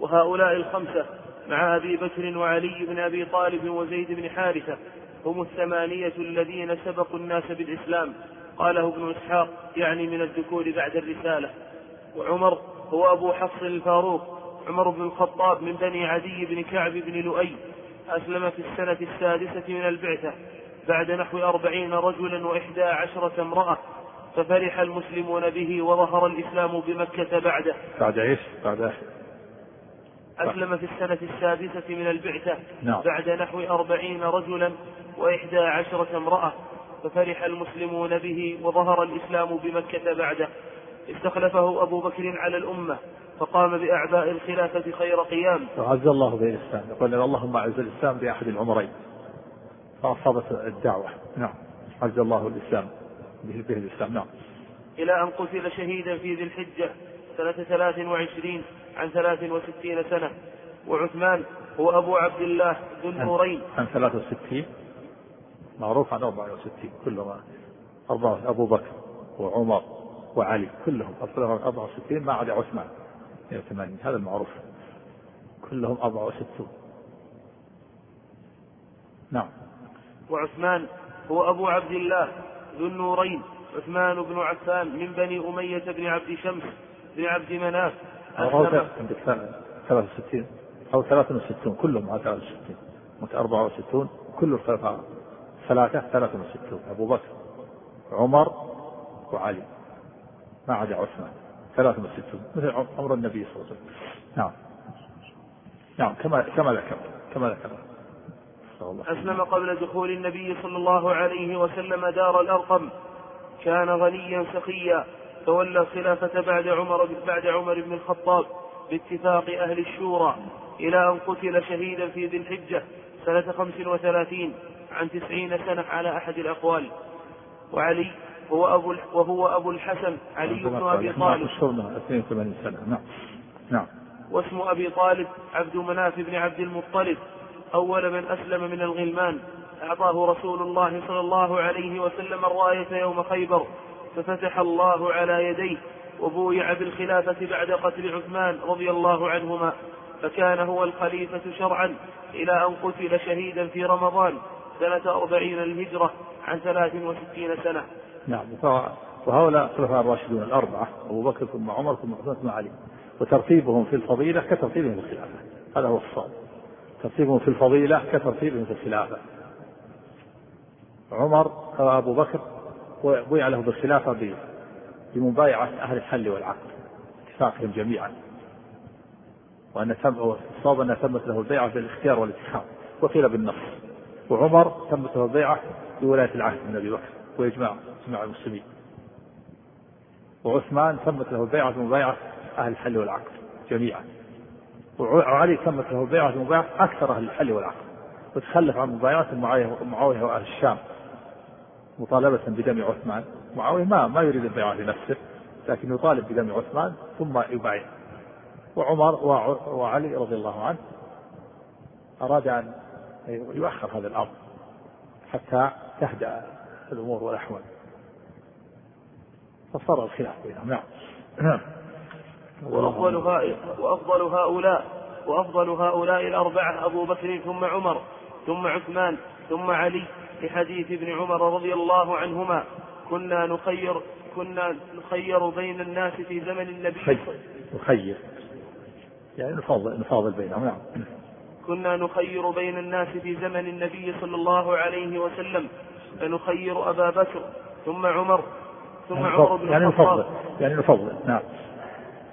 وهؤلاء الخمسة مع أبي بكر وعلي بن أبي طالب وزيد بن حارثة هم الثمانية الذين سبقوا الناس بالإسلام. قاله ابن إسحاق يعني من الذكور بعد الرسالة. وعمر هو أبو حفص الفاروق عمر بن الخطاب من بني عدي بن كعب بن لؤي أسلم في السنة السادسة من البعثة بعد نحو أربعين رجلا وإحدى عشرة امرأة ففرح المسلمون به وظهر الإسلام بمكة بعده بعد إيش؟ بعد أسلم في السنة السادسة من البعثة نعم. بعد نحو أربعين رجلا وإحدى عشرة امرأة ففرح المسلمون به وظهر الإسلام بمكة بعده استخلفه أبو بكر على الأمة فقام بأعباء الخلافة خير قيام. وعز الله به الإسلام يقول اللهم أعز الإسلام بأحد العمرين. فأصابت الدعوة. نعم. عز الله الإسلام به, به الإسلام. نعم. إلى أن قتل شهيدا في ذي الحجة سنة ثلاث وعشرين عن ثلاث وستين سنة. وعثمان هو أبو عبد الله ذو النورين. عن ثلاث وستين. معروف عن أربعة وستين. كلهم أربعة أبو بكر وعمر وعلي كلهم. أربعة وستين ما عدا عثمان. 180 هذا المعروف. كلهم أربعة وستون نعم. وعثمان هو أبو عبد الله ذو النورين عثمان بن عفان من بني أمية بن عبد شمس بن عبد مناف. أو عندك 63 أو 63 كلهم على 63 64 كل الخلفاء. ثلاثة 63 أبو بكر عمر وعلي. ما عدا عثمان. 63 مثل عمر النبي صلى الله عليه وسلم. نعم. نعم كما كما ذكر كما ذكر أسلم قبل دخول النبي صلى الله عليه وسلم دار الأرقم. كان غنيا سخيا. تولى الخلافة بعد عمر بعد عمر بن الخطاب باتفاق أهل الشورى إلى أن قتل شهيدا في ذي الحجة سنة خمس وثلاثين عن تسعين سنة على أحد الأقوال. وعلي هو أبو وهو أبو الحسن علي بن أبي طالب. 82 سنة. نعم نعم. واسم أبي طالب عبد مناف بن عبد المطلب. أول من أسلم من الغلمان. أعطاه رسول الله صلى الله عليه وسلم الراية يوم خيبر. ففتح الله على يديه وبويع بالخلافة بعد قتل عثمان رضي الله عنهما. فكان هو الخليفة شرعا إلى أن قتل شهيدا في رمضان سنة أربعين الهجرة عن ثلاث وستين سنة. نعم وهؤلاء الخلفاء الراشدون الأربعة أبو بكر ثم عمر ثم عثمان ثم علي وترتيبهم في الفضيلة كترتيبهم في الخلافة هذا هو الصواب. ترتيبهم في الفضيلة كترتيبهم في الخلافة. عمر أبو بكر بويع له بالخلافة بمبايعة أهل الحل والعقد اتفاقهم جميعا. وأن تم الصواب أنها تمت له البيعة بالاختيار والاتخاذ وقيل بالنص. وعمر تمت له البيعة بولاية العهد من أبي بكر وإجماع إجماع المسلمين. وعثمان تمت له البيعة بمبايعة أهل الحل والعقد جميعا. وعلي تمت له البيعة بمبايعة أكثر أهل الحل والعقد. وتخلف عن مبايعة معاوية وأهل الشام. مطالبة بدم عثمان. معاوية ما ما يريد البيعة لنفسه لكن يطالب بدم عثمان ثم يبايع. وعمر وعلي رضي الله عنه أراد أن يؤخر هذا الأمر حتى تهدأ الأمور والأحوال. فصار الخلاف بينهم. نعم. نعم. وأفضل وأفضل هؤلاء وأفضل هؤلاء الأربعة أبو بكر ثم عمر ثم عثمان ثم علي لحديث ابن عمر رضي الله عنهما. كنا نخير كنا نخير بين الناس في زمن النبي. نخير. يعني نفاضل نفاضل بينهم. نعم. كنا نخير بين الناس في زمن النبي صلى الله عليه وسلم. فنخير أبا بكر ثم عمر. ثم يعني عمر بن يعني نفضل يعني نفضل نعم.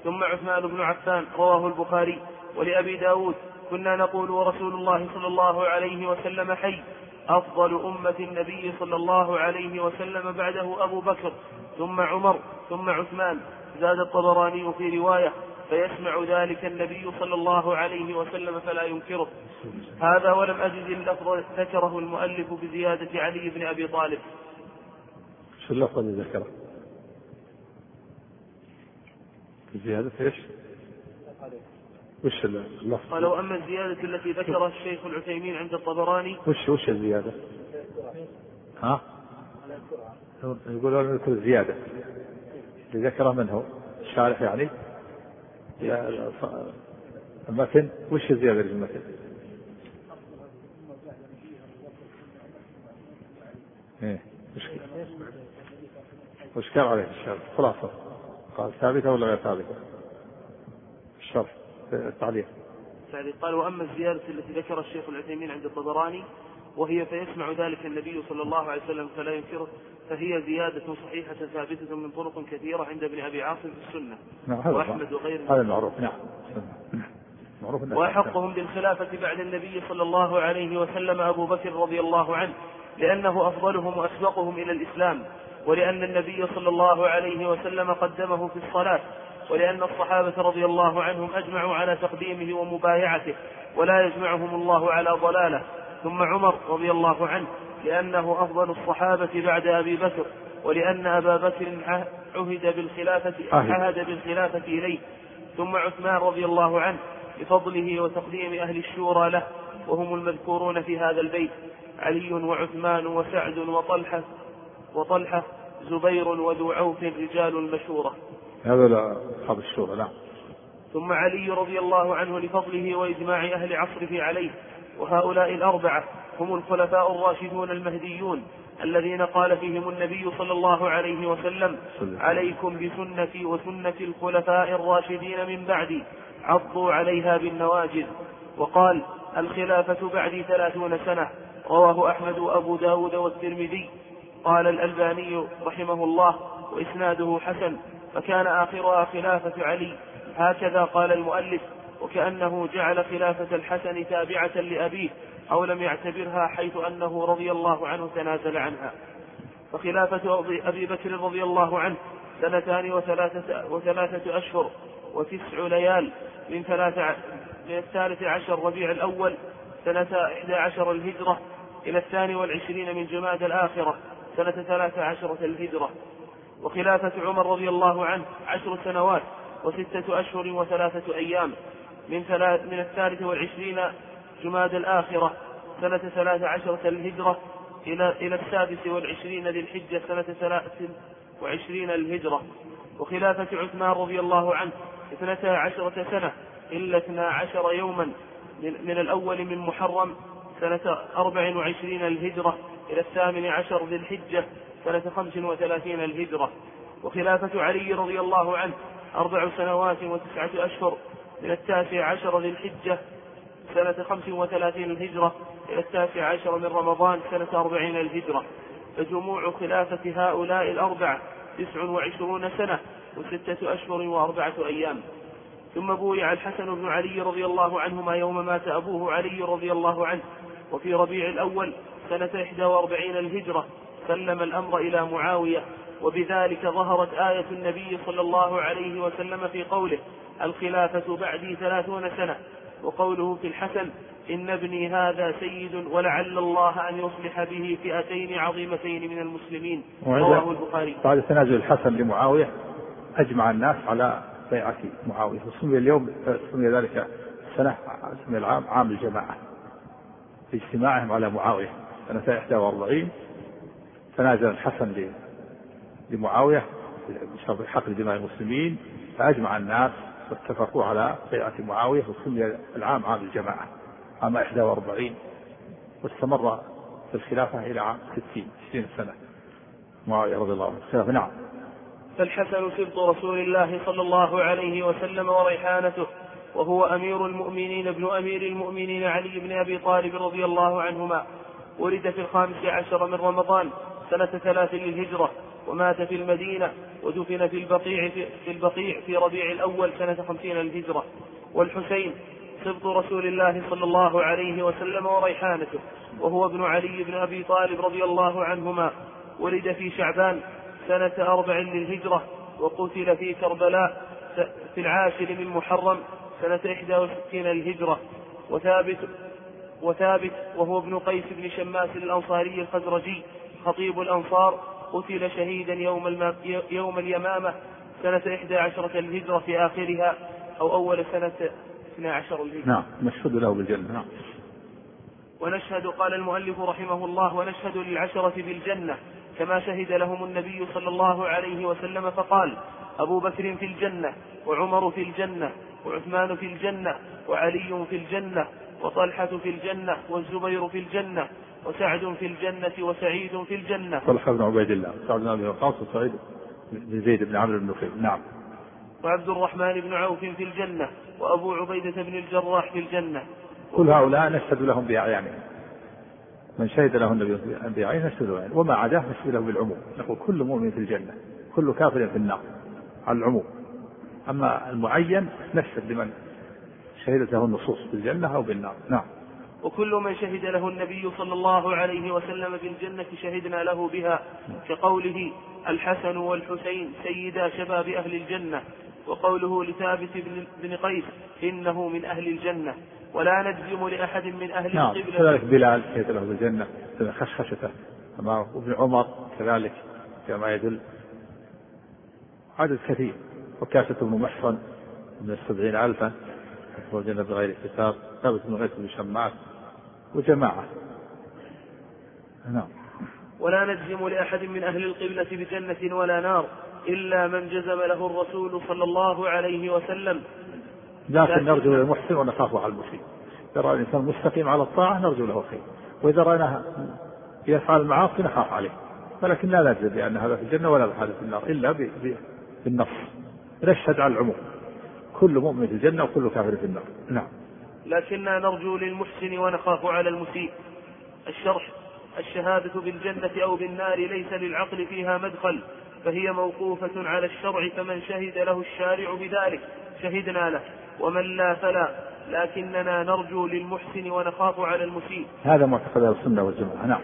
ثم عثمان بن عفان رواه البخاري ولأبي داود. كنا نقول ورسول الله صلى الله عليه وسلم حي. أفضل أمة النبي صلى الله عليه وسلم بعده أبو بكر ثم عمر ثم عثمان. زاد الطبراني في رواية فيسمع ذلك النبي صلى الله عليه وسلم فلا ينكره. هذا ولم أجد اللفظ ذكره المؤلف بزيادة علي بن أبي طالب. شو اللفظ اللي ذكره؟ زيادة إيش؟ وش اللفظ؟ قال وأما الزيادة التي ذكرها الشيخ العثيمين عند الطبراني وش وش الزيادة؟ ها؟ يقولون نذكر الزيادة اللي ذكره منه الشارح يعني المتن وش الزيادة في المتن؟ إيه وش وش كان عليه الشارح؟ خلاصة قال ثابتة ولا غير ثابتة؟ الشرح التعليق. التعليق قال وأما الزيادة التي ذكر الشيخ العثيمين عند الطبراني وهي فيسمع ذلك النبي صلى الله عليه وسلم فلا ينكره فهي زيادة صحيحة ثابتة من طرق كثيرة عند ابن أبي عاصم في السنة. نعم وأحمد وغيره. هذا المعروف نعم. معروف. وأحقهم بالخلافة بعد النبي صلى الله عليه وسلم أبو بكر رضي الله عنه لأنه أفضلهم وأسبقهم إلى الإسلام. ولأن النبي صلى الله عليه وسلم قدمه في الصلاة ولأن الصحابة رضي الله عنهم أجمعوا على تقديمه ومبايعته ولا يجمعهم الله على ضلاله. ثم عمر رضي الله عنه لأنه أفضل الصحابة بعد أبي بكر ولأن أبا بكر عهد بالخلافة عهد بالخلافة إليه. ثم عثمان رضي الله عنه بفضله وتقديم أهل الشورى له وهم المذكورون في هذا البيت علي وعثمان وسعد وطلحة وطلحة زبير وذو عوف رجال المشورة هذا أصحاب الشورى نعم. ثم علي رضي الله عنه لفضله وإجماع أهل عصره عليه. وهؤلاء الأربعة هم الخلفاء الراشدون المهديون الذين قال فيهم النبي صلى الله عليه وسلم عليكم بسنتي وسنة الخلفاء الراشدين من بعدي عضوا عليها بالنواجذ. وقال الخلافة بعدي ثلاثون سنة. رواه أحمد وأبو داود والترمذي. قال الألباني رحمه الله وإسناده حسن فكان آخرها خلافة علي. هكذا قال المؤلف وكأنه جعل خلافة الحسن تابعة لأبيه أو لم يعتبرها حيث أنه رضي الله عنه تنازل عنها. فخلافة أبي بكر رضي الله عنه سنتان وثلاثة, وثلاثة أشهر وتسع ليال من ثلاثة من الثالث عشر ربيع الأول سنة إحدى عشر الهجرة إلى الثاني والعشرين من جماد الآخرة. سنة ثلاث عشرة الهجرة وخلافة عمر رضي الله عنه عشر سنوات وستة أشهر وثلاثة أيام. من, من الثالث والعشرين جماد الآخرة سنة ثلاث عشرة الهجرة إلى إلى السادس والعشرين ذي الحجة سنة ثلاث وعشرين الهجرة. وخلافة عثمان رضي الله عنه اثنتا عشرة سنة إلا اثنا عشر يوما من الأول من محرم سنة أربع وعشرين الهجرة. إلى الثامن عشر ذي الحجة سنة خمس وثلاثين الهجرة. وخلافة علي رضي الله عنه أربع سنوات وتسعة أشهر من التاسع عشر ذي الحجة سنة خمس وثلاثين الهجرة. إلى التاسع عشر من رمضان سنة أربعين الهجرة. فجموع خلافة هؤلاء الأربعة تسع وعشرون سنة وستة أشهر وأربعة أيام. ثم بويع الحسن بن علي رضي الله عنهما يوم مات أبوه علي رضي الله عنه. وفي ربيع الأول سنة إحدى وأربعين الهجرة سلم الأمر إلى معاوية وبذلك ظهرت آية النبي صلى الله عليه وسلم في قوله الخلافة بعدي ثلاثون سنة. وقوله في الحسن إن ابني هذا سيد ولعل الله أن يصلح به فئتين عظيمتين من المسلمين. رواه البخاري. بعد تنازل الحسن لمعاوية أجمع الناس على بيعة معاوية وسمي اليوم سمي ذلك السنة سمي العام عام الجماعة في اجتماعهم على معاوية. سنة 41 تنازل الحسن لمعاوية بشرط حقل دماء المسلمين فأجمع الناس واتفقوا على بيعة معاوية وسمي العام عام الجماعة عام 41 واستمر في الخلافة إلى عام 60 60 سنة. معاوية رضي الله عنه. الخلافة نعم. فالحسن سبط رسول الله صلى الله عليه وسلم وريحانته وهو أمير المؤمنين ابن أمير المؤمنين علي بن أبي طالب رضي الله عنهما. ولد في الخامس عشر من رمضان سنة ثلاث للهجرة ومات في المدينة ودفن في البقيع في البقيع في ربيع الأول سنة خمسين الهجرة والحسين سبط رسول الله صلى الله عليه وسلم وريحانته وهو ابن علي بن أبي طالب رضي الله عنهما. ولد في شعبان سنة أربع للهجرة وقتل في كربلاء في العاشر من محرم سنة إحدى وستين الهجرة وثابت وثابت وهو ابن قيس بن شماس الأنصاري الخزرجي خطيب الأنصار قتل شهيدا يوم, يوم اليمامة سنة إحدى عشرة الهجرة في آخرها أو أول سنة اثنا عشر الهجرة. نعم نشهد له بالجنة نعم. ونشهد قال المؤلف رحمه الله ونشهد للعشرة بالجنة كما شهد لهم النبي صلى الله عليه وسلم فقال أبو بكر في الجنة وعمر في الجنة وعثمان في الجنة وعلي في الجنة وطلحة في الجنة والزبير في الجنة وسعد في الجنة وسعيد في الجنة. طلحة بن عبيد الله سعد بن أبي وقاص وسعيد بن زيد بن عمرو بن نفيل نعم. وعبد الرحمن بن عوف في الجنة وأبو عبيدة بن الجراح في الجنة. كل هؤلاء نشهد لهم بأعيانهم من شهد له النبي بأعينه نشهد له. وما عداه نشهد له بالعموم. نقول كل مؤمن في الجنة كل كافر في النار على العموم. أما المعين نشهد لمن؟ شهدت له النصوص بالجنة أو بالنار. نعم. وكل من شهد له النبي صلى الله عليه وسلم بالجنة شهدنا له بها كقوله الحسن والحسين سيدا شباب أهل الجنة. وقوله لثابت بن قيس إنه من أهل الجنة. ولا نجزم لأحد من أهل نعم القبلة. كذلك بلال شهد له بالجنة خشخشته. وابن عمر كذلك كما يدل عدد كثير. وكاسة بن محصن من السبعين ألفا. الجنة بغير حساب. ثابت بن غيث بن شماس وجماعة. نعم. ولا نجزم لأحد من أهل القبلة بجنة ولا نار إلا من جزم له الرسول صلى الله عليه وسلم. لكن نرجو للمحسن ونخاف على المسيء ترى الإنسان مستقيم على الطاعة نرجو له الخير وإذا رأيناه يفعل المعاصي نخاف عليه. ولكن لا ندري بأن هذا في الجنة ولا هذا في النار إلا بالنص. نشهد على العموم. كل مؤمن في الجنة وكل كافر في النار. نعم. لكننا نرجو للمحسن ونخاف على المسيء. الشرح الشهادة بالجنة أو بالنار ليس للعقل فيها مدخل فهي موقوفة على الشرع فمن شهد له الشارع بذلك شهدنا له ومن لا فلا. لكننا نرجو للمحسن ونخاف على المسيء. هذا معتقد السنة والجماعة. نعم.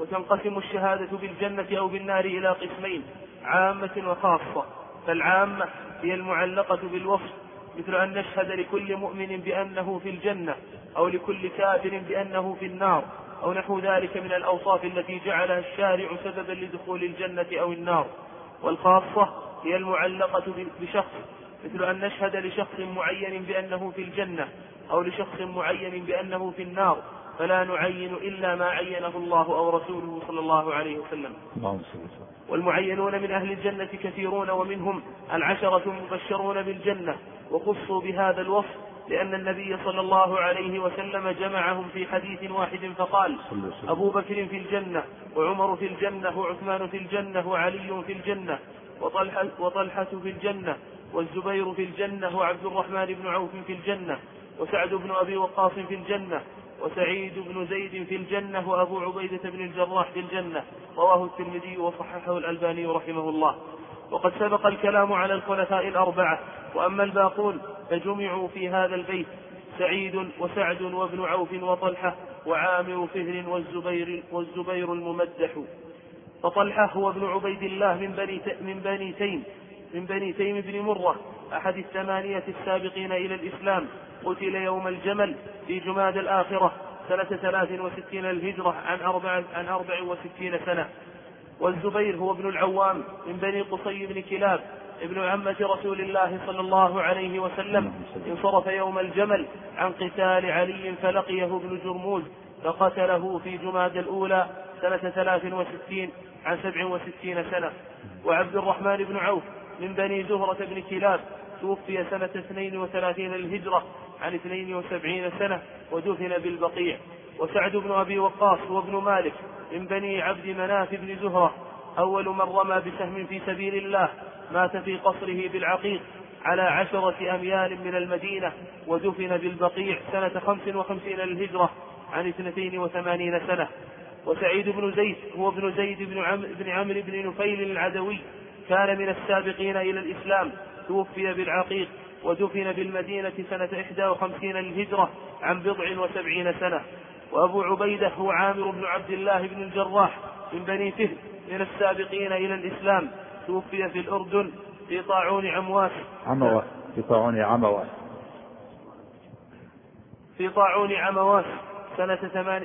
وتنقسم الشهادة بالجنة أو بالنار إلى قسمين عامة وخاصة. فالعامة هي المعلقة بالوصف مثل أن نشهد لكل مؤمن بأنه في الجنة أو لكل كافر بأنه في النار أو نحو ذلك من الأوصاف التي جعلها الشارع سببا لدخول الجنة أو النار. والخاصة هي المعلقة بشخص مثل أن نشهد لشخص معين بأنه في الجنة أو لشخص معين بأنه في النار. فلا نعين إلا ما عينه الله أو رسوله صلى الله عليه وسلم. والمعينون من أهل الجنة كثيرون ومنهم العشرة المبشرون بالجنة وخصوا بهذا الوصف لأن النبي صلى الله عليه وسلم جمعهم في حديث واحد فقال أبو بكر في الجنة وعمر في الجنة وعثمان في الجنة وعلي في الجنة وطلحة, وطلحة في الجنة والزبير في الجنة وعبد الرحمن بن عوف في الجنة وسعد بن أبي وقاص في الجنة وسعيد بن زيد في الجنة وأبو عبيدة بن الجراح في الجنة. رواه الترمذي وصححه الألباني رحمه الله. وقد سبق الكلام على الخلفاء الأربعة. وأما الباقون فجمعوا في هذا البيت. سعيد وسعد وابن عوف وطلحة وعامر فهر والزبير والزبير الممدح. فطلحة هو ابن عبيد الله من بني من بني تيم. من بني تيم بن مرة أحد الثمانية السابقين إلى الإسلام. قتل يوم الجمل في جماد الآخرة سنة ثلاث وستين الهجرة عن أربع, عن أربع وستين سنة. والزبير هو ابن العوام من بني قصي بن كلاب ابن عمة رسول الله صلى الله عليه وسلم. انصرف يوم الجمل عن قتال علي فلقيه ابن جرموز فقتله في جماد الأولى سنة ثلاث وستين عن سبع وستين سنة. وعبد الرحمن بن عوف من بني زهرة بن كلاب توفي سنة اثنين وثلاثين للهجرة عن اثنين وسبعين سنة ودفن بالبقيع. وسعد بن أبي وقاص وابن مالك من بني عبد مناف بن زهرة. أول من رمى بسهم في سبيل الله مات في قصره بالعقيق على عشرة أميال من المدينة ودفن بالبقيع سنة خمس وخمسين للهجرة عن اثنتين وثمانين سنة. وسعيد بن زيد هو ابن زيد بن عمرو بن عمرو بن نفيل العدوي كان من السابقين إلى الإسلام توفي بالعقيق ودفن بالمدينة سنة إحدى وخمسين للهجرة عن بضع وسبعين سنة. وأبو عبيدة هو عامر بن عبد الله بن الجراح من بني فهد من السابقين إلى الإسلام. توفي في الأردن في طاعون عمواس. عمواس. في طاعون عمواس. في طاعون عمواس. سنة ثمان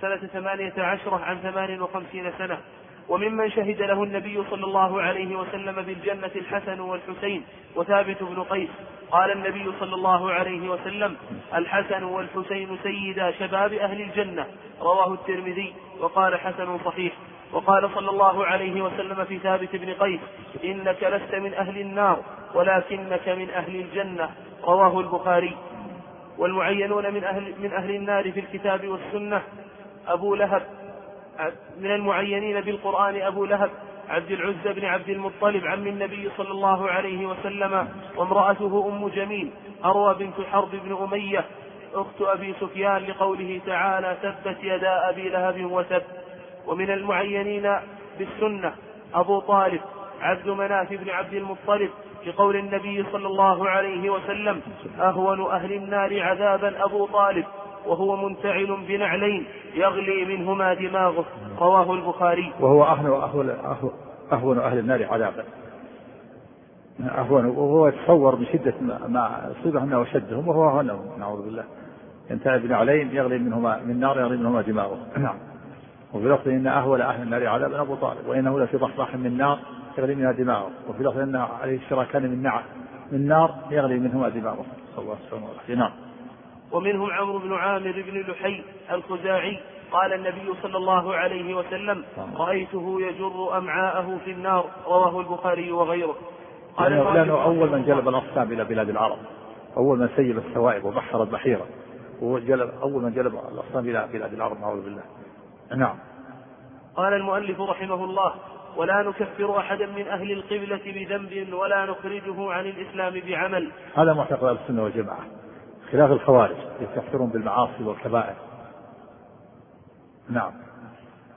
سنة ثمانية عشرة عن ثمان وخمسين سنة. وممن شهد له النبي صلى الله عليه وسلم بالجنة الحسن والحسين وثابت بن قيس. قال النبي صلى الله عليه وسلم الحسن والحسين سيدا شباب أهل الجنة. رواه الترمذي وقال حسن صحيح. وقال صلى الله عليه وسلم في ثابت بن قيس إنك لست من أهل النار ولكنك من أهل الجنة. رواه البخاري. والمعينون من أهل, من أهل النار في الكتاب والسنة. أبو لهب من المعينين بالقرآن أبو لهب عبد العزى بن عبد المطلب عم النبي صلى الله عليه وسلم وامرأته أم جميل أروى بنت حرب بن أمية أخت أبي سفيان لقوله تعالى تبت يدا أبي لهب وتب ومن المعينين بالسنة أبو طالب عبد مناف بن عبد المطلب لقول النبي صلى الله عليه وسلم أهون أهل النار عذابا أبو طالب وهو منتعل بنعلين يغلي منهما دماغه. رواه البخاري. وهو أهون أهون, أهون أهل النار عذابا أهون وهو يتصور من شدة ما أصيبه أنه أشدهم وهو أهونهم نعوذ بالله. ينتهي بنعلين يغلي منهما من نار يغلي منهما دماغه. نعم. وفي لفظ إن اهول أهل النار عذابا أبو طالب وإنه لفي ضحضاح من نار يغلي منها دماغه. وفي لفظ إن عليه الشراكان من نعم من نار يغلي منهما دماغه. صلى الله عليه وسلم. نعم. ومنهم عمرو بن عامر بن لحي الخزاعي. قال النبي صلى الله عليه وسلم رأيته يجر أمعاءه في النار. رواه البخاري وغيره. قال لأنه, لأنه أول من جلب الأصنام إلى بلاد العرب. أول من سيب السوائب وبحر البحيرة. هو جلب أول من جلب الأصنام إلى بلاد العرب نعوذ بالله. نعم. قال المؤلف رحمه الله ولا نكفر أحدا من أهل القبلة بذنب ولا نخرجه عن الإسلام بعمل. هذا معتقد السنة والجماعة. خلاف الخوارج يكفرون بالمعاصي والكبائر. نعم.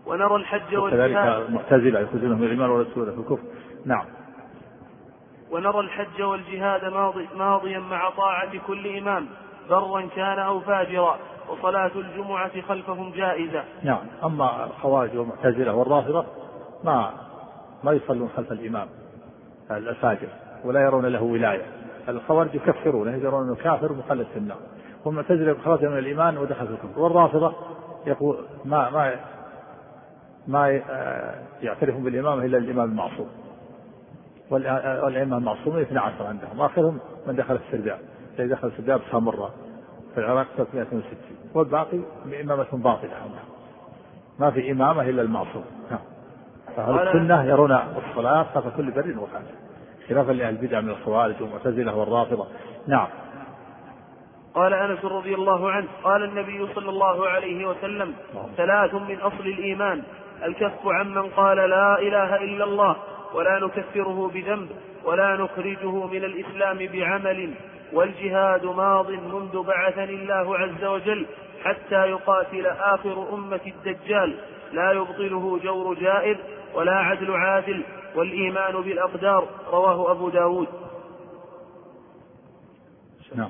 ونرى الحج والجهاد. وكذلك المعتزلة يخرجونهم من الإيمان والرسول في الكفر. نعم. ونرى الحج والجهاد ماضي ماضيا مع طاعة كل إمام برا كان أو فاجرا وصلاة الجمعة خلفهم جائزة. نعم. أما الخوارج والمعتزلة والرافضة ما ما يصلون خلف الإمام الفاجر ولا يرون له ولاية. الخوارج يكفرونه يرون أنه كافر مخلد في النار. والمعتزلة خرج من الإيمان ودخل في الكفر. والرافضة يقول ما ما ما يعترفون بالإمامة إلا الإمام المعصوم. والأئمة المعصومين 12 عندهم. آخرهم من دخل السرداب. الذي دخل السرداب سامرة في العراق 360 والباقي باطلة عندهم. ما في إمامة إلا المعصوم. نعم. فأهل السنة يرون الصلاة خلف كل بر وفاجر خلافا لأهل البدع من الخوارج والمعتزلة والرافضة. نعم. قال أنس رضي الله عنه قال النبي صلى الله عليه وسلم ثلاث من أصل الإيمان الكف عمن قال لا إله إلا الله ولا نكفره بذنب ولا نخرجه من الإسلام بعمل والجهاد ماض منذ بعثني الله عز وجل حتى يقاتل آخر أمة الدجال لا يبطله جور جائر ولا عدل عادل. والإيمان بالأقدار رواه أبو داود. نعم.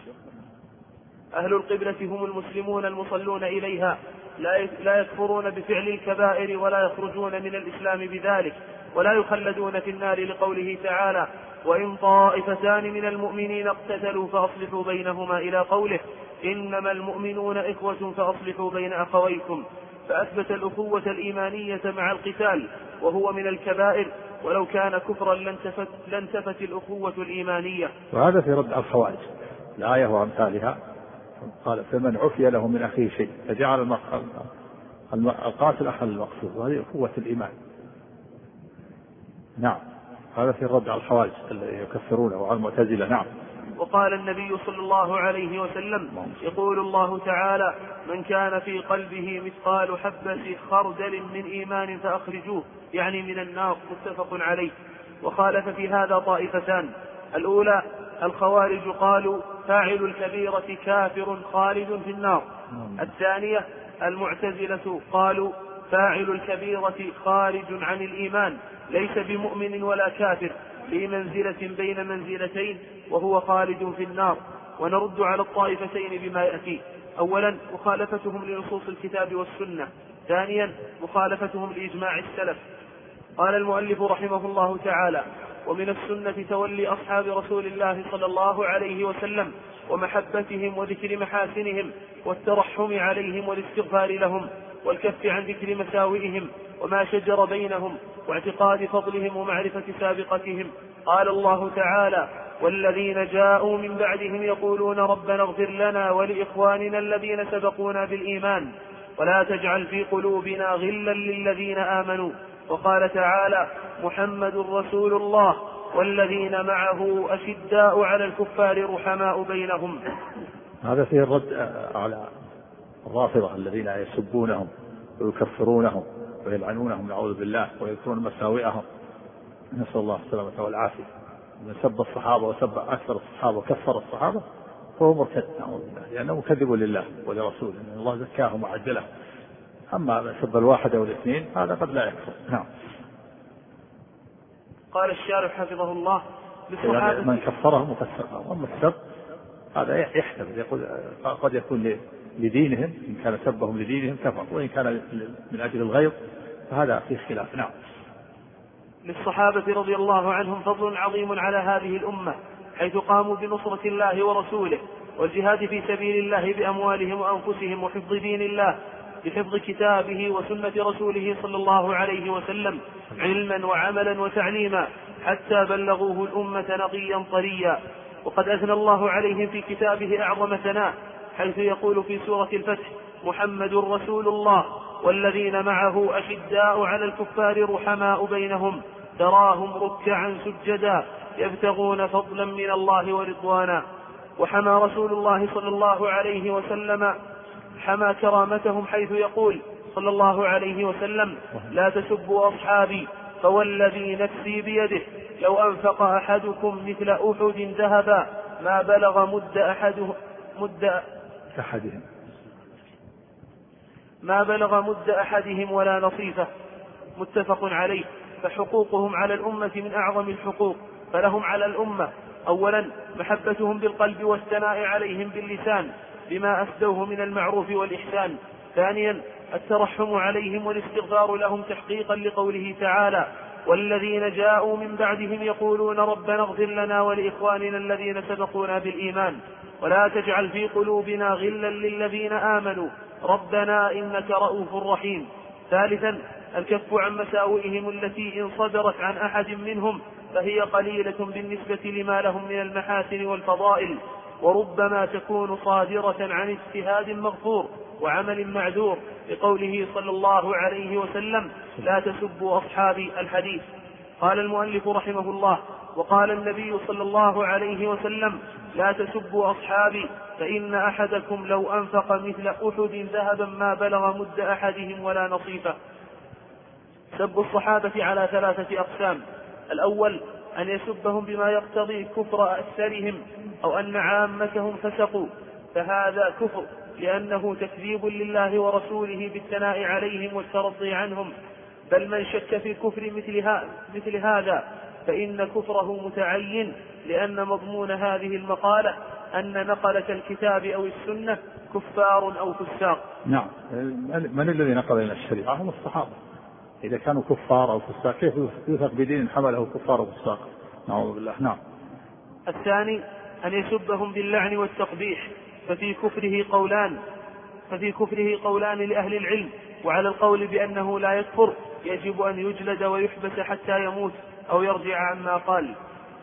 أهل القبلة هم المسلمون المصلون إليها لا يكفرون بفعل الكبائر ولا يخرجون من الإسلام بذلك ولا يخلدون في النار لقوله تعالى وإن طائفتان من المؤمنين اقتتلوا فأصلحوا بينهما إلى قوله إنما المؤمنون إخوة فأصلحوا بين أخويكم فأثبت الأخوة الإيمانية مع القتال وهو من الكبائر ولو كان كفرا لانتفت, لانتفت الأخوة الإيمانية. وهذا في رد الخوارج. الآية وأمثالها. قال فمن عفي له من أخيه شيء فجعل القاتل أخا المقصود وهذه أخوة الإيمان. نعم. هذا في الرد على الخوارج الذي يكفرونه وعلى المعتزلة. نعم. وقال النبي صلى الله عليه وسلم يقول الله تعالى من كان في قلبه مثقال حبة خردل من إيمان فأخرجوه. يعني من النار متفق عليه. وخالف في هذا طائفتان. الأولى الخوارج قالوا فاعل الكبيرة كافر خالد في النار. الثانية المعتزلة قالوا فاعل الكبيرة خارج عن الإيمان ليس بمؤمن ولا كافر. في منزلة بين منزلتين وهو خالد في النار ونرد على الطائفتين بما يأتي. أولا مخالفتهم لنصوص الكتاب والسنة. ثانيا مخالفتهم لإجماع السلف. قال المؤلف رحمه الله تعالى ومن السنة تولي أصحاب رسول الله صلى الله عليه وسلم ومحبتهم وذكر محاسنهم والترحم عليهم والاستغفار لهم والكف عن ذكر مساوئهم وما شجر بينهم واعتقاد فضلهم ومعرفة سابقتهم. قال الله تعالى والذين جاءوا من بعدهم يقولون ربنا اغفر لنا ولإخواننا الذين سبقونا بالإيمان ولا تجعل في قلوبنا غلا للذين آمنوا. وقال تعالى محمد رسول الله والذين معه أشداء على الكفار رحماء بينهم. هذا فيه الرد على الرافضة الذين يسبونهم ويكفرونهم. ويلعنونهم نعوذ بالله ويذكرون مساوئهم. نسأل الله السلامة والعافية. من سب الصحابة وسب أكثر الصحابة وكفر الصحابة فهو مرتد نعوذ بالله. لأنه مكذب لله ولرسوله. إن الله زكاهم وعجلهم أما من سب الواحد أو الاثنين هذا قد لا يكفر. نعم. قال الشارح حفظه الله يعني من كفرهم وكفرهم أما السب هذا يحتمل. يقول قد يكون لدينهم إن كان سبهم لدينهم كفر وإن كان من أجل الغيظ فهذا فيه خلاف نعم. للصحابة رضي الله عنهم فضل عظيم على هذه الأمة حيث قاموا بنصرة الله ورسوله والجهاد في سبيل الله بأموالهم وأنفسهم وحفظ دين الله بحفظ كتابه وسنة رسوله صلى الله عليه وسلم علما وعملا وتعليما حتى بلغوه الأمة نقيا طريا. وقد أثنى الله عليهم في كتابه أعظم ثناء حيث يقول في سورة الفتح محمد رسول الله والذين معه أشداء على الكفار رحماء بينهم تراهم ركعا سجدا يبتغون فضلا من الله ورضوانا. وحمى رسول الله صلى الله عليه وسلم حمى كرامتهم حيث يقول صلى الله عليه وسلم لا تسبوا أصحابي فوالذي نفسي بيده لو أنفق أحدكم مثل أحد ذهبا ما بلغ مد أحده مد أحدهم. ما بلغ مد أحدهم ولا نصيفه متفق عليه. فحقوقهم على الأمة من أعظم الحقوق فلهم على الأمة. أولا محبتهم بالقلب والثناء عليهم باللسان بما أسدوه من المعروف والإحسان. ثانيا الترحم عليهم والاستغفار لهم تحقيقا لقوله تعالى والذين جاءوا من بعدهم يقولون ربنا اغفر لنا ولإخواننا الذين سبقونا بالإيمان. ولا تجعل في قلوبنا غلا للذين آمنوا. ربنا إنك رؤوف رحيم. ثالثا الكف عن مساوئهم التي إن صدرت عن أحد منهم فهي قليلة بالنسبة لما لهم من المحاسن والفضائل. وربما تكون صادرة عن اجتهاد مغفور وعمل معذور لقوله صلى الله عليه وسلم لا تسبوا أصحابي الحديث قال المؤلف رحمه الله وقال النبي صلى الله عليه وسلم لا تسبوا أصحابي فإن أحدكم لو أنفق مثل أحد ذهبا ما بلغ مد أحدهم ولا نصيفه. سب الصحابة على ثلاثة أقسام. الأول أن يسبهم بما يقتضي كفر أكثرهم أو أن عامتهم فسقوا. فهذا كفر لأنه تكذيب لله ورسوله بالثناء عليهم والترضي عنهم. بل من شك في كفر مثل, مثل هذا فإن كفره متعين لأن مضمون هذه المقالة أن نقلة الكتاب أو السنة كفار أو فساق. نعم. من الذي نقل لنا الشريعة؟ هم الصحابة. إذا كانوا كفار أو فساق كيف يوثق بدين حمله كفار أو فساق؟ نعوذ بالله. نعم. الثاني أن يسبهم باللعن والتقبيح ففي كفره قولان ففي كفره قولان لأهل العلم وعلى القول بأنه لا يكفر يجب أن يجلد ويحبس حتى يموت أو يرجع عما قال.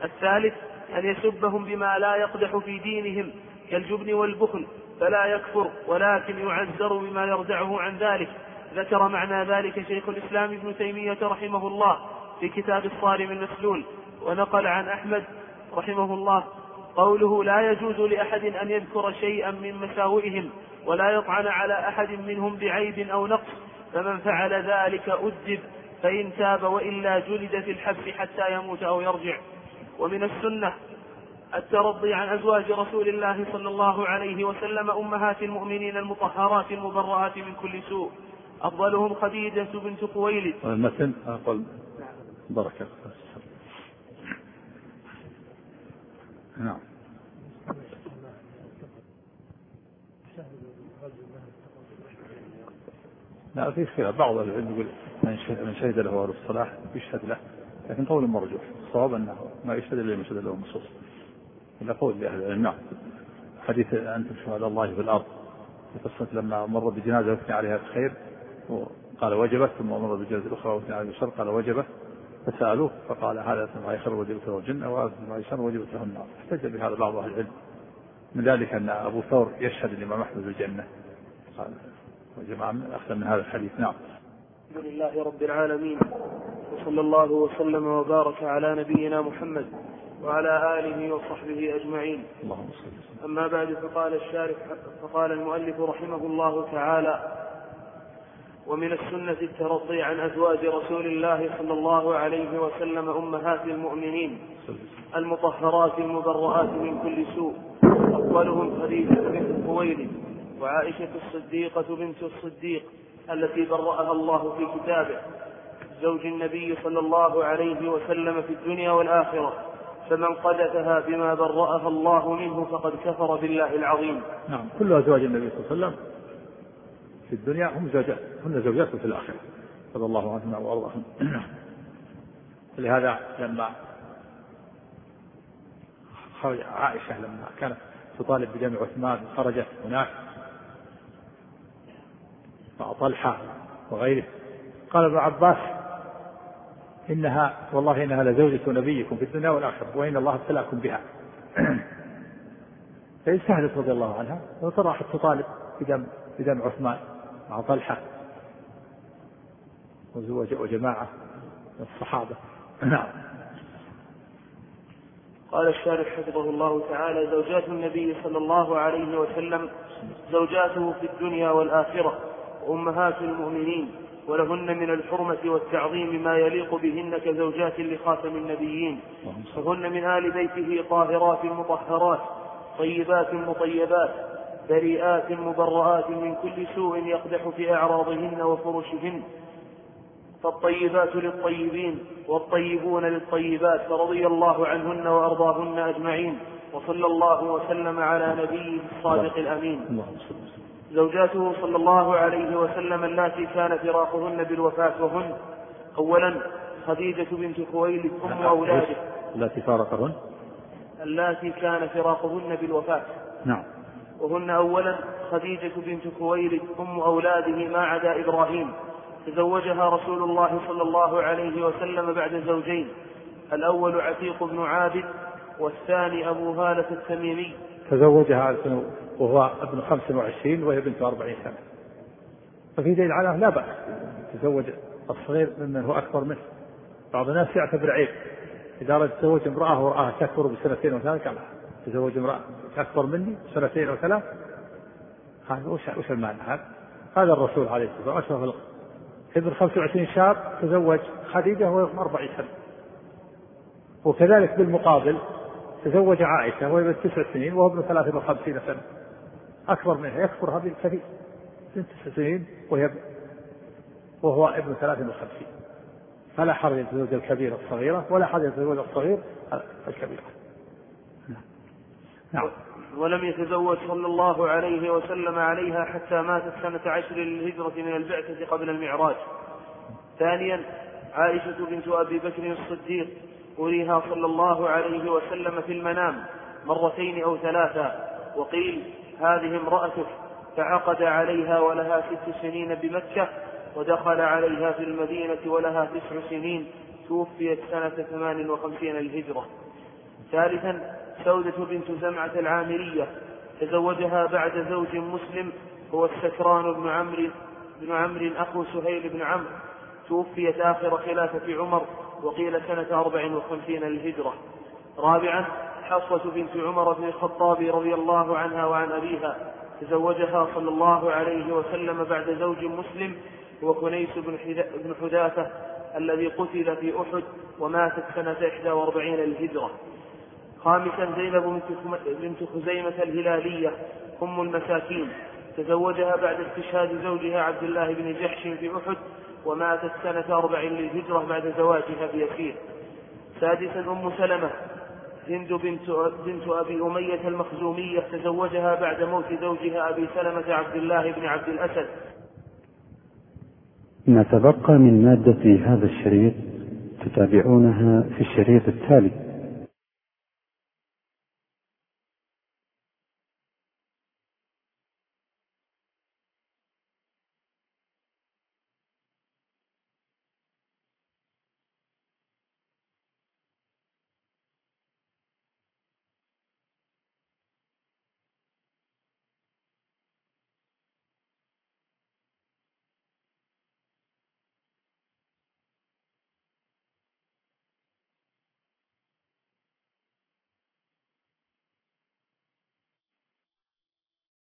الثالث أن يسبهم بما لا يقدح في دينهم كالجبن والبخل فلا يكفر ولكن يعذر بما يردعه عن ذلك. ذكر معنى ذلك شيخ الإسلام ابن تيمية رحمه الله في كتاب الصارم المسلول ونقل عن أحمد رحمه الله قوله لا يجوز لأحد أن يذكر شيئا من مساوئهم ولا يطعن على أحد منهم بعيب أو نقص فمن فعل ذلك أدب فإن تاب وإلا جلد في الحبس حتى يموت أو يرجع. ومن السنة الترضي عن أزواج رسول الله صلى الله عليه وسلم أمهات المؤمنين المطهرات المبرآت من كل سوء. أفضلهم خديجة بنت خويلد المتن أقول بركة نعم. لا في خلاف. بعض العلم يقول من شهد له أهل الصلاح يشهد له. لكن قول مرجوح. الصواب أنه ما يشهد إلا لمن شهد له النصوص الا قول لاهل العلم. نعم. حديث أنتم شهداء الله في الأرض. في قصه لما مر بجنازة وثني عليها الخير قال وجبت ثم مر بجنازة أخرى وثني عليها الشر قال وجبت فسألوه فقال هذا ما خير وجبت له الجنة وهذا ما شر وجبت له النار. احتج بهذا بعض أهل العلم. من ذلك أن أبو ثور يشهد الإمام أحمد بالجنه قال وجماعه أخذ من هذا الحديث. نعم. الحمد لله رب العالمين. وصلى الله وسلم وبارك على نبينا محمد وعلى آله وصحبه أجمعين. أما بعد فقال الشارح فقال المؤلف رحمه الله تعالى ومن السنة الترضي عن أزواج رسول الله صلى الله عليه وسلم أمهات المؤمنين المطهرات المبرآت من كل سوء. أولهم خديجة بنت خويلد وعائشة الصديقة بنت الصديق التي برأها الله في كتابه. زوج النبي صلى الله عليه وسلم في الدنيا والآخرة فمن قذفها بما برأها الله منه فقد كفر بالله العظيم. نعم كل أزواج النبي صلى الله عليه وسلم في الدنيا هم زوجات هن زوجاته في الآخرة. رضي الله عنهما وأرضاهن لهذا لما خرج عائشة لما كانت تطالب بجمع عثمان خرجت هناك مع طلحة وغيره. قال ابن عباس إنها والله إنها لزوجة نبيكم في الدنيا والآخرة وإن الله ابتلأكم بها. فاجتهدت رضي الله عنها وراحت تطالب بدم بدم عثمان مع طلحة وجماعة من الصحابة. نعم. قال الشارح حفظه الله تعالى زوجات النبي صلى الله عليه وسلم زوجاته في الدنيا والآخرة وأمهات المؤمنين. ولهن من الحرمة والتعظيم ما يليق بهن كزوجات لخاتم النبيين. فهن من آل بيته طاهرات مطهرات طيبات مطيبات بريئات مبرآت من كل سوء يقدح في أعراضهن وفرشهن. فالطيبات للطيبين والطيبون للطيبات فرضي الله عنهن وأرضاهن أجمعين. وصلى الله وسلم على نبيه الصادق الأمين. زوجاته صلى الله عليه وسلم اللاتي كان فراقهن بالوفاة وهن. أولا خديجة بنت خويلد أم أولاده. التي فارقهن؟ اللاتي كان فراقهن بالوفاة. نعم. وهن أولا خديجة بنت خويلد أم أولاده ما عدا إبراهيم. تزوجها رسول الله صلى الله عليه وسلم بعد زوجين. الأول عتيق بن عابد والثاني أبو هالة التميمي. تزوجها وهو ابن 25 وهي بنت 40 سنة. ففي دليل على لا بأس تزوج الصغير ممن هو أكبر منه. بعض الناس يعتبر عيب إذا أردت تزوج امرأة ورآها تكبر بسنتين وثلاث قال تزوج امرأة أكبر مني سنتين وثلاث هذا وش وش المعنى هذا؟ هذا الرسول عليه الصلاة والسلام أشرف ابن 25 شاب تزوج خديجة وهو 40 سنة. وكذلك بالمقابل تزوج عائشة وهي ابن تسع سنين وهو ابن 53 سنة. أكبر منها يكبر هذه الكثير بنت تسع سنين وهي وهو ابن 53 فلا حرج يتزوج الكبيرة الصغيرة ولا حرج يتزوج الصغير الكبيرة نعم. ولم يتزوج صلى الله عليه وسلم عليها حتى ماتت سنة عشر للهجرة من البعثة قبل المعراج. ثانيا عائشة بنت أبي بكر الصديق أريها صلى الله عليه وسلم في المنام مرتين أو ثلاثا وقيل هذه امرأتك فعقد عليها ولها ست سنين بمكة ودخل عليها في المدينة ولها تسع سنين توفيت سنة ثمان وخمسين الهجرة. ثالثا سودة بنت زمعة العامرية. تزوجها بعد زوج مسلم هو السكران بن عمرو بن عمرو أخو سهيل بن عمرو. توفيت آخر خلافة عمر وقيل سنة أربع وخمسين للهجرة رابعا حصة بنت عمر بن الخطاب رضي الله عنها وعن أبيها تزوجها صلى الله عليه وسلم بعد زوج مسلم هو كنيس بن حذافة الذي قتل في أحد وماتت سنة إحدى وأربعين للهجرة خامسا زينب بنت خزيمة الهلالية أم المساكين. تزوجها بعد استشهاد زوجها عبد الله بن جحش في أحد وماتت سنة أربع للهجرة بعد زواجها بيسير. سادسا أم سلمة هند بنت بنت أبي أمية المخزومية تزوجها بعد موت زوجها أبي سلمة عبد الله بن عبد الأسد. ما تبقى من مادة هذا الشريط تتابعونها في الشريط التالي.